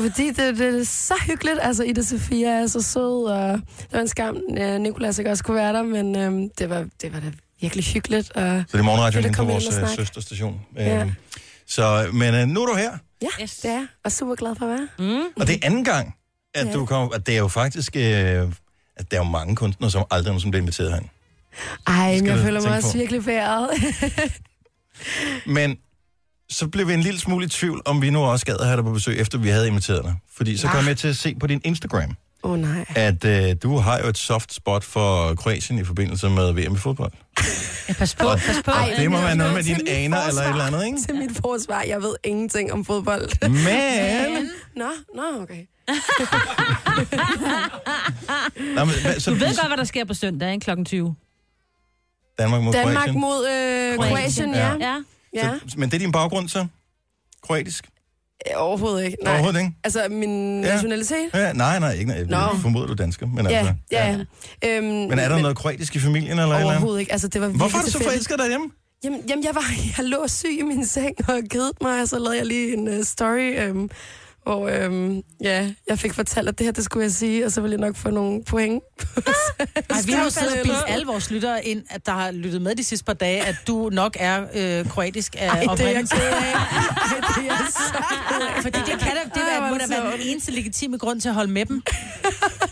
Fordi det, det er så hyggeligt. Altså, Ida Sofia er så sød, og det var en skam, øh, Nicolas ikke også kunne være der, men øhm, det, var, det var da virkelig hyggeligt. Og Så det er morgenradioen på vores snakke. søsterstation. Ja. Øhm, Så, men øh, nu er du her, Ja, yes. det er Og super glad for at være. Mm. og det er anden gang, at Ja. du kommer... At det er jo faktisk... Øh, at der er jo mange kunstnere, som aldrig nogensinde bliver inviteret herind. Ej, men jeg føler mig også på. virkelig færet. Men så blev vi en lille smule i tvivl, om vi nu også gad at have dig på besøg, efter vi havde inviteret dig. Fordi så kom jeg med til at se på din Instagram, oh, nej. at øh, du har jo et soft spot for Kroatien i forbindelse med VM i fodbold. Ja, pas på, Og- pas på. og det må men være noget med dine aner eller et eller andet, ikke? Til mit forsvar, jeg ved ingenting om fodbold. Men... Nå, nå, okay. Nå, men, hvad, så, Du ved godt, hvad der sker på søndag, ikke? Klokken 20. Danmark mod Danmark Kroatien. mod øh, Kroatien, ja. Ja. ja. ja. Så, men det er din baggrund så? Kroatisk? Øh, Overhovedet ikke. Nej. Overhovedet ikke? Altså, min Ja. nationalitet? Ja, nej, nej, ikke. Jeg Nå. formoder, du er dansker. Men, Ja, altså, ja. Øhm, men er der noget kroatisk i familien? Eller et eller? Overhovedet ikke. Altså, det var Hvorfor er du så forelsket derhjemme? Jamen, jamen jeg, var, jeg lå syg i min seng og kedede mig, og så lavede jeg lige en uh, story, øhm, hvor øhm, ja, jeg fik fortalt, at det her, det skulle jeg sige, og så ville jeg nok få nogle point. Ej, vi har jo siddet og bildt alle vores lyttere ind, at der har lyttet med de sidste par dage, at du nok er øh, kroatisk af Ej, det er jeg oprindelse. det er jeg så af. Fordi det, kan da, det Ej, må da det være den eneste legitime grund til at holde med dem.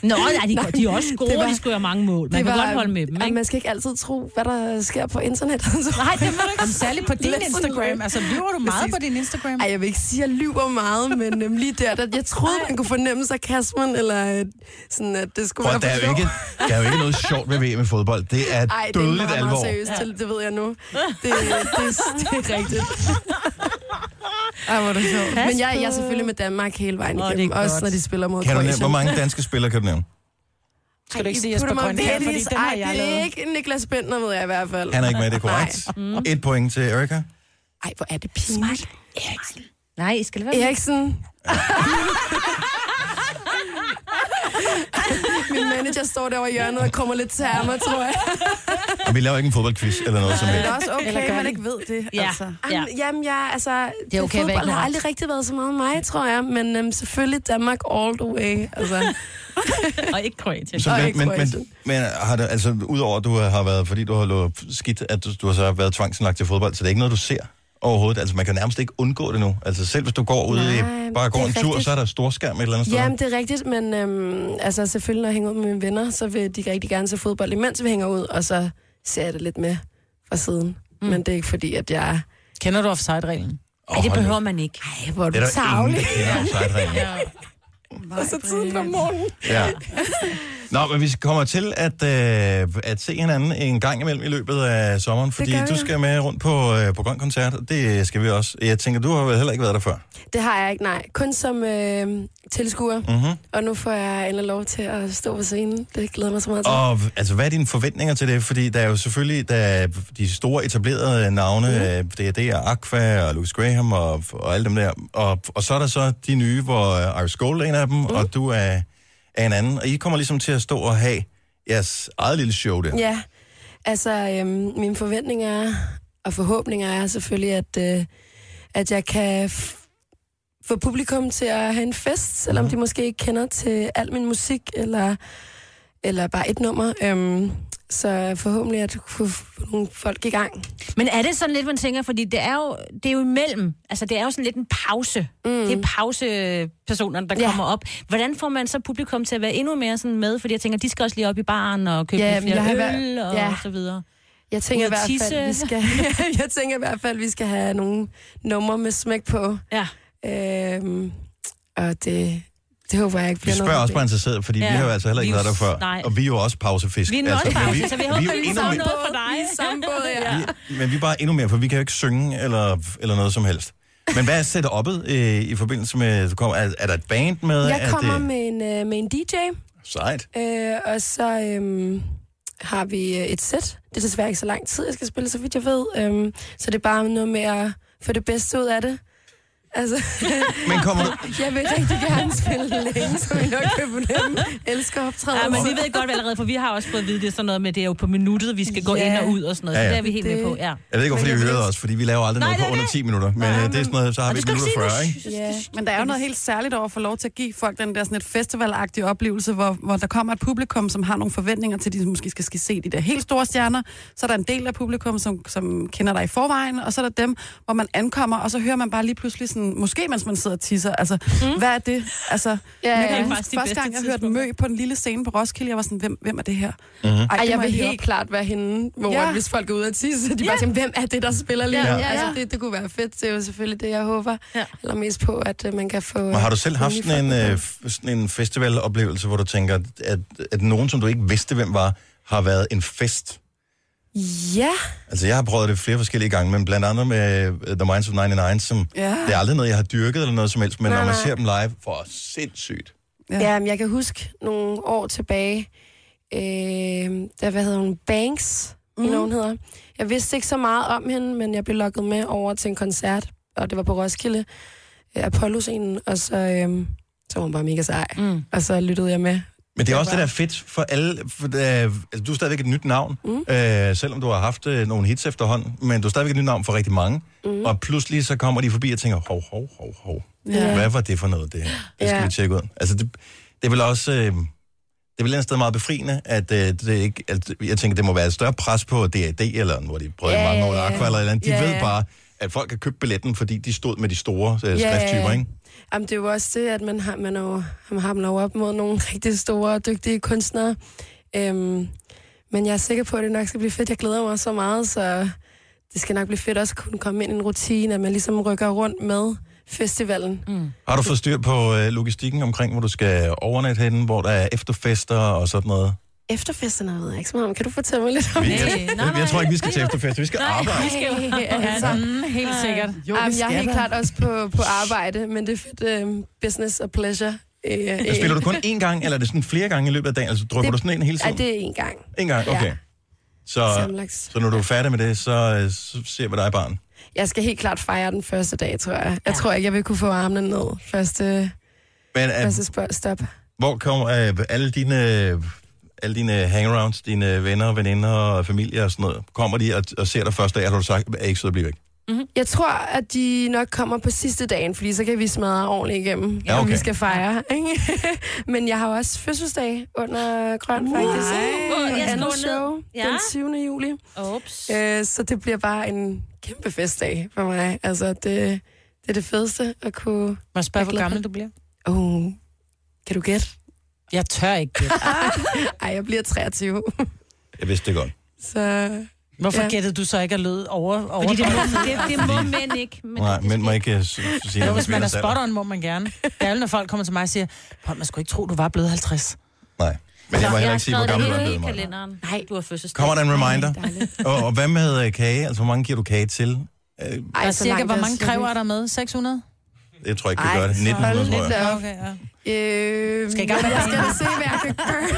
Nå, ja, de, de er også gode, Det var- de scorer mange mål. Man Det kan var- godt holde med dem, ikke? man skal ikke altid tro, hvad der sker på internettet. Nej, det må du ikke. Jamen, særligt på din Instagram. Altså, lyver du meget Præcis. på din Instagram? Ej, jeg vil ikke sige, at jeg lyver meget, men øhm, lige der, der, jeg troede, man kunne fornemme sarkasmen, eller øh, sådan, at det skulle Prøv, være der, er jo ikke, der er jo ikke noget sjovt ved VM i fodbold. Det er Ej, det er dødeligt meget, alvor. meget seriøst til, det ved jeg nu. Det, det, det, det er rigtigt. Ej, hvor er det sjovt. Men jeg, jeg er selvfølgelig med Danmark hele vejen Åh, det igennem, også godt. når de spiller mod Kan du nævne, Kroatien. hvor mange danske spillere kan du nævne? Skal du ikke sige I Jesper putter mig Grønkjær, virkelig- fordi den har jeg det er ikke Niklas Bentner, ved jeg i hvert fald. Han er ikke med, det er korrekt. Nej. Et point til Erika. Ej, hvor er det pinligt. Nej, skal det være Eriksen. Min manager står derovre i hjørnet og kommer lidt til mig, tror jeg. Og vi laver ikke en fodboldquiz eller noget som Det helst. er også Eller okay, gør man det. ikke ved det. Ja, Altså. ja. Jamen, jamen, jeg, altså, Det er okay at fodbold har aldrig rigtig været så meget mig, tror jeg. Men øhm, selvfølgelig Danmark all the way. Altså, Og ikke Kroatien. Så, men, ikke men, men, Kroatien. men har det, altså, udover at du har været, fordi du har løbet skidt, at du, du har så været tvangsindlagt til fodbold, så det er ikke noget, du ser overhovedet. Altså, man kan nærmest ikke undgå det nu. Altså, selv hvis du går ud i, Nej, bare går det en er tur, rigtigt. så er der storskærm et eller andet sted. jamen, det er rigtigt, men øhm, altså, selvfølgelig, når jeg hænger ud med mine venner, så vil de rigtig gerne se fodbold, imens vi hænger ud, og så ser jeg det lidt med fra siden. Mm. Men det er ikke fordi, at jeg... Kender du offside-reglen? Nej, det behøver man ikke. Ej, hvor er Det du er der ingen, der kender offside-reglen. Og så tidligt om morgenen. Ja. Nå, men vi kommer til at, øh, at se hinanden en gang imellem i løbet af sommeren, fordi du skal med rundt på, øh, på Grøn Koncert, og det skal vi også. Jeg tænker, du har vel heller ikke været der før. Det har jeg ikke, nej. Kun som øh, tilskuer. Mhm. Og nu får jeg endelig lov til at stå på scenen. Det glæder mig så meget til. Og altså, hvad er dine forventninger til det? Fordi der er jo selvfølgelig der er de store etablerede navne, mm. det, er, det er Aqua og Louis Graham og, og alle dem der. Og, og så er der så de nye, hvor øh, Iris Gold er en af dem, mm. og du er, er en anden. Og I kommer ligesom til at stå og have jeres eget lille show der. Ja, altså øhm, mine forventninger og forhåbninger er selvfølgelig, at, øh, at jeg kan få publikum til at have en fest, selvom Mhm. de måske ikke kender til al min musik, eller, eller bare et nummer. Øhm, så forhåbentlig at kunne få nogle folk i gang. Men er det sådan lidt, man tænker, fordi det er jo, det er jo imellem, altså det er jo sådan lidt en pause. Mm. Det er pausepersonerne, der Ja. kommer op. Hvordan får man så publikum til at være endnu mere sådan med? Fordi jeg tænker, de skal også lige op i baren og købe Ja, flere øl hvert- og ja. så videre. Jeg tænker, i hvert fald, vi skal, jeg tænker i hvert fald, vi skal have nogle numre med smæk på. Ja. Øhm, og det, det håber jeg ikke Vi bliver spørger noget også bare interesseret, fordi ja. Vi har jo altså heller ikke Vi været der før. nej. Og vi er jo også pausefisk. Vi er også men pause, vi, så vi vi, håber, er jo vi får mere, noget for dig. Samme båd, ja. men vi er bare endnu mere, for vi kan jo ikke synge eller, eller noget som helst. Men hvad er setup'et øh, i forbindelse med, du kommer, er, er der et band med? Jeg Er kommer det, med en, øh, med en DJ, Sejt. øh, og så øhm, har vi øh, et sæt. Det er desværre ikke så lang tid, jeg skal spille, så vidt jeg ved. Øhm, så det er bare noget med at få det bedste ud af det. Altså, Men kommer du... jeg vil rigtig gerne spille længe, så vi nok kan fornemme. Elsker optræden. Ja, men vi ved godt allerede, for vi har også fået at vide, det er sådan noget med, det er jo på minuttet, vi skal gå Ja. ind og ud og sådan noget. Ja, Ja. Så det er vi helt med på, ja. Jeg ved ikke, hvorfor de vil hørede os, fordi vi laver aldrig Nej, noget på det er under det. 10 minutter. Men øh, det er sådan noget, så har vi det et 40, ikke? Ja. Men der er jo noget helt særligt over at få lov til at give folk den der sådan et festivalagtige oplevelse, hvor, hvor der kommer et publikum, som har nogle forventninger til, at de måske skal, skal se de der helt store stjerner. Så er der en del af publikum, som, som kender dig i forvejen, og så er der dem, hvor man ankommer, og så hører man bare lige pludselig sådan, måske mens man sidder og tisser, altså, mm. hvad er det? Altså, Ja, jeg ja. kan Det er huske, første gang, jeg hørte Mø på den lille scene på Roskilde, jeg var sådan, hvem, hvem er det her? Mhm. Ej, Ej, jeg vil helt klart være hende, hvor Ja. ja. hvis folk er ude at tisse, de ja. bare tænker, hvem er det, der spiller lige Ja, ja, ja. Altså, det, det kunne være fedt. Det er jo selvfølgelig det, jeg håber. Ja. Eller mest på, at uh, man kan få... Men har du selv haft sådan en, øh, sådan en festivaloplevelse, hvor du tænker, at, at nogen, som du ikke vidste, hvem var, har været en fest? Ja. Altså, jeg har prøvet det flere forskellige gange, men blandt andet med øh, The Minds of 99, som Ja. det er aldrig noget, jeg har dyrket eller noget som helst, men Nej, når man nej. ser dem live, for sindssygt. Ja. Ja, men jeg kan huske nogle år tilbage, øh, der, hvad hedder hun, Banks, mm. Mhm. hun hedder. Jeg vidste ikke så meget om hende, men jeg blev lukket med over til en koncert, og det var på Roskilde, øh, Apollo-scenen, og så, øh, så var hun bare mega sej. Mm. Og så lyttede jeg med. Men det er også det, der er fedt for alle. For altså, du er stadigvæk et nyt navn, mm. øh, selvom du har haft øh, nogle hits efterhånden, men du er stadigvæk et nyt navn for rigtig mange. Mm. Og pludselig så kommer de forbi og tænker, hov, hov, hov, hov. Ja. Hvad var det for noget, det her? Det skal Ja. vi tjekke ud. Altså, det, det er vel også... Øh, det er vel et sted meget befriende, at øh, det ikke, at, jeg tænker, det må være et større pres på DAD, eller hvor de prøvede Ja, mange år, ja. Aqua eller eller andet. De Ja, ved bare, at folk har købt billetten, fordi de stod med de store øh, skrifttyper, ikke? Jamen, det er jo også det, at man har, man er jo, man har man er jo op mod nogle rigtig store og dygtige kunstnere. Øhm, men jeg er sikker på, at det nok skal blive fedt. Jeg glæder mig så meget, så det skal nok blive fedt også at kunne komme ind i en rutine, at man ligesom rykker rundt med festivalen. Mm. Har du fået styr på øh, logistikken omkring, hvor du skal overnatte henne, hvor der er efterfester og sådan noget? Efterfesterne ved jeg ikke så meget om. Kan du fortælle mig lidt om Vi, det? jeg, jeg, jeg tror ikke, vi skal til efterfester. Vi skal arbejde. vi skal altså, Mm, helt sikkert. Jo, Jamen, jeg er helt klart også på, på arbejde, men det er fedt um, business og pleasure. Øh, Men spiller du kun én gang, eller er det sådan flere gange i løbet af dagen? Altså Det- du sådan en hele Ja, tiden? det er en gang. En gang, okay. Ja. Så, Sammenlagt. så når du er færdig med det, så, øh, så ser vi dig barn. Jeg skal helt klart fejre den første dag, tror jeg. Jeg tror ikke, jeg vil kunne få armene ned første, Men øh, første stop. hvor kommer øh, alle dine, alle dine hangarounds, dine venner, veninder og familie og sådan noget, kommer de og, og ser dig første dag, eller har du sagt, at jeg ikke at blive væk? Jeg tror, at de nok kommer på sidste dagen, fordi så kan vi smadre ordentligt igennem, Ja, okay. okay. vi skal fejre. Ikke? Men jeg har også fødselsdag under Grøn, faktisk. Åh, jeg Et andet show Ja. den 7. juli. Ups. Øh, så det bliver bare en kæmpe festdag for mig. Altså, det, det er det fedeste at kunne... Må jeg spørge, hvor gammel du bliver? Oh, kan du gætte? Jeg tør ikke gætte. Ej, jeg bliver 23. Jeg vidste det godt. Så Hvorfor Ja. gættede du så ikke at løde over, over Fordi det må, det, det må mænd ikke. Men Nej, men må ikke øh, sige noget hvis man er spot on, må man gerne. Det er jo, når folk kommer til mig og siger, "Paul, man skulle ikke tro, du var blevet 50. Nej. Men jeg må heller ikke sige, hvor gammel det du er blevet, kalenderen. Nej, du har fødselsdag. Kommer der en reminder? og, og hvad med øh, kage? Altså, hvor mange giver du kage til? Øh, Ej, så cirka, langt hvor mange kræver er der med? 600? Jeg tror ikke, vi gør det. så 1900, hold tror jeg. Okay, ja. Øh, Skal I gang med jeg skal se, hvad jeg kan gøre.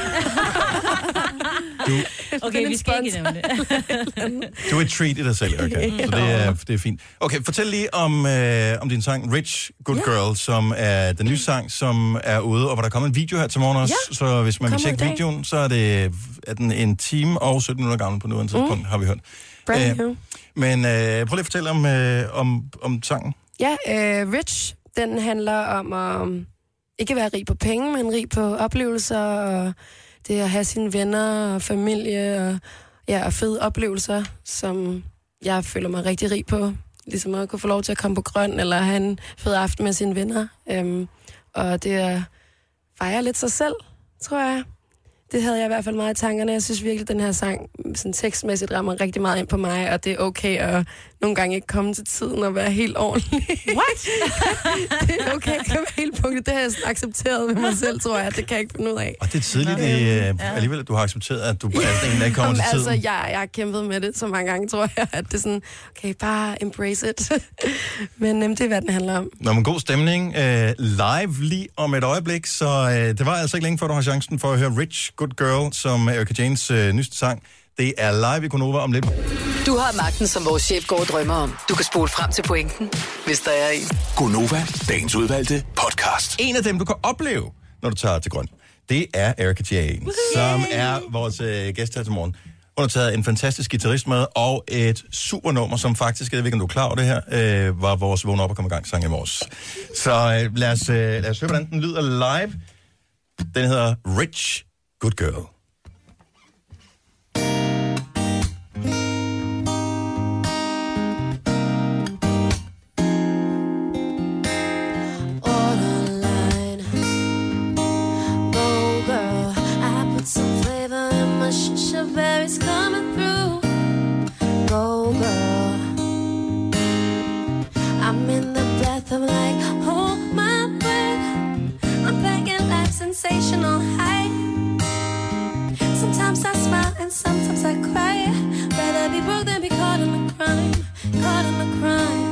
Okay, vi skal ikke nævne det. Du er treat i dig selv, Erika. Så det er, det er fint. Okay, fortæl lige om, øh, om din sang Rich Good Ja. Girl, som er den nye sang, som er ude, og hvor der kommer en video her til morgen også. Ja. Så hvis man vil tjekke videoen, så er, det, er den en time og 17 minutter gammel på nuværende tidspunkt, mm. har vi hørt. Brand Øh, new. Men øh, prøv lige at fortælle om, øh, om, om sangen. Ja, øh, Rich, den handler om at ikke være rig på penge, men rig på oplevelser, og det at have sine venner og familie, og, ja, og fede oplevelser, som jeg føler mig rigtig rig på. Ligesom at kunne få lov til at komme på grøn, eller have en fed aften med sine venner. Øhm, og det at fejre lidt sig selv, tror jeg. Det havde jeg i hvert fald meget i tankerne. Jeg synes virkelig, at den her sang sådan tekstmæssigt rammer rigtig meget ind på mig, og det er okay at nogle gange ikke komme til tiden og være helt ordentlig. What? det er okay at være helt punktet. Det har jeg accepteret med mig selv, tror jeg. Det kan jeg ikke finde ud af. Og det er tidligt øh, alligevel, at du har accepteret, at du er en, der ikke kommer Jamen, til altså, tiden. jeg, jeg har kæmpet med det så mange gange, tror jeg, at det er sådan, okay, bare embrace it. Men øhm, det er, hvad den handler om. Nå, men god stemning. Øh, live lige om et øjeblik, så øh, det var altså ikke længe før, du har chancen for at høre Rich Good Girl, som er Erika Janes øh, nyeste sang. Det er live i Konova om lidt. Du har magten, som vores chef går og drømmer om. Du kan spole frem til pointen, hvis der er en. Gonova, dagens udvalgte podcast. En af dem, du kan opleve, når du tager til grøn, det er Erika Jane, som er vores øh, gæst her til morgen. Hun har taget en fantastisk guitarist med, og et super nummer, som faktisk, jeg ved ikke, om du er klar over det her, øh, var vores vågn op og komme i gang sang i morges. Så øh, lad, os, øh, lad os høre, hvordan den lyder live. Den hedder Rich Good Girl. Sensational high. Sometimes I smile and sometimes I cry. Rather be broke than be caught in a crime. Caught in a crime.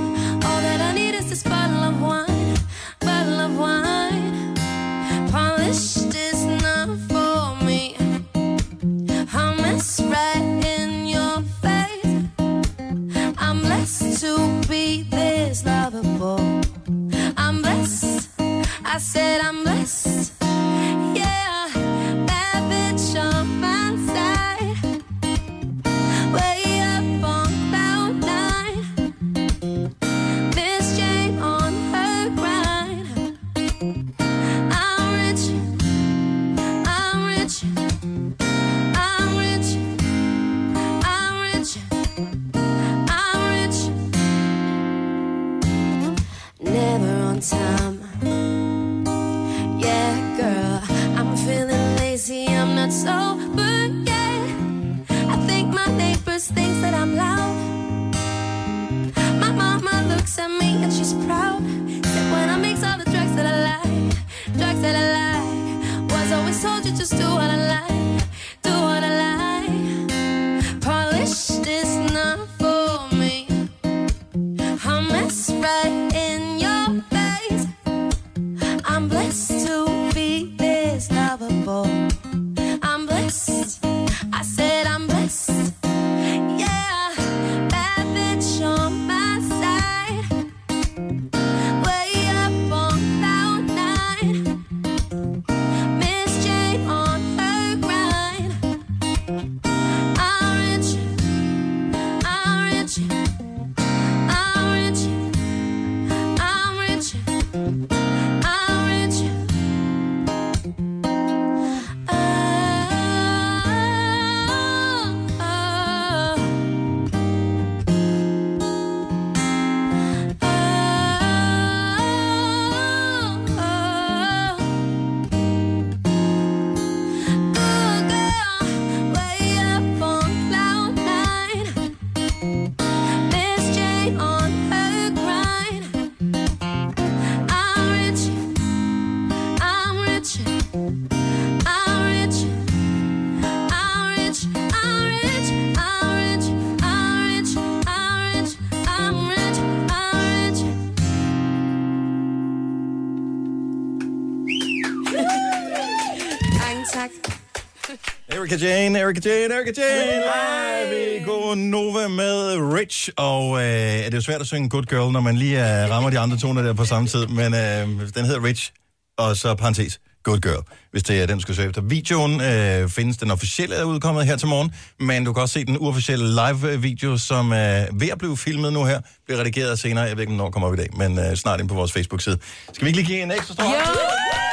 Jane, Erika Jane, Erika Jane, live i God Nova med Rich. Og øh, det er jo svært at synge Good Girl, når man lige øh, rammer de andre toner der på samme tid. Men øh, den hedder Rich, og så parentes Good Girl, hvis det er den, du skal søge efter. Videoen øh, findes, den officielle er udkommet her til morgen, men du kan også se den uofficielle live-video, som er ved at blive filmet nu her, bliver redigeret senere. Jeg ved ikke, hvornår kommer op i dag, men øh, snart ind på vores Facebook-side. Skal vi ikke lige give en ekstra stor hånd?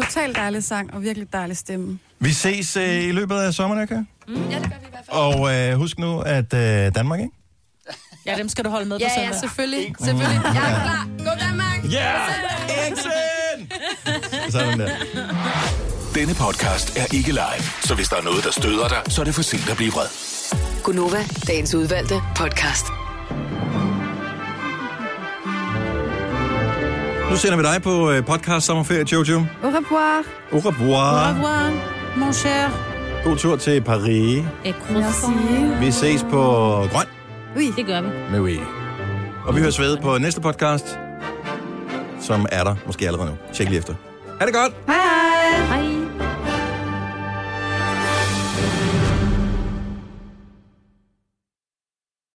Totalt dejlig sang og virkelig dejlig stemme. Vi ses øh, i løbet af sommeren, ikke? Mm. Ja, det gør vi i hvert fald. Og øh, husk nu, at øh, Danmark, ikke? Ja, dem skal du holde med på Ja, søndag. ja, selvfølgelig. Selvfølgelig. Jeg er klar. Go Danmark! Ja! Eriksen! Sådan der. Denne podcast er ikke live, så hvis der er noget, der støder dig, så er det for sent at blive vred. Gunova, dagens udvalgte podcast. Nu sender vi dig på øh, podcast sommerferie, Jojo. Au revoir. Au revoir. Au revoir, mon cher. God tur til Paris. Et Merci. Vi ses på Grøn Oui. Det gør vi. med We. Og vi høres ved på næste podcast, som er der måske allerede nu. Tjek lige efter. Ha' det godt. Hej.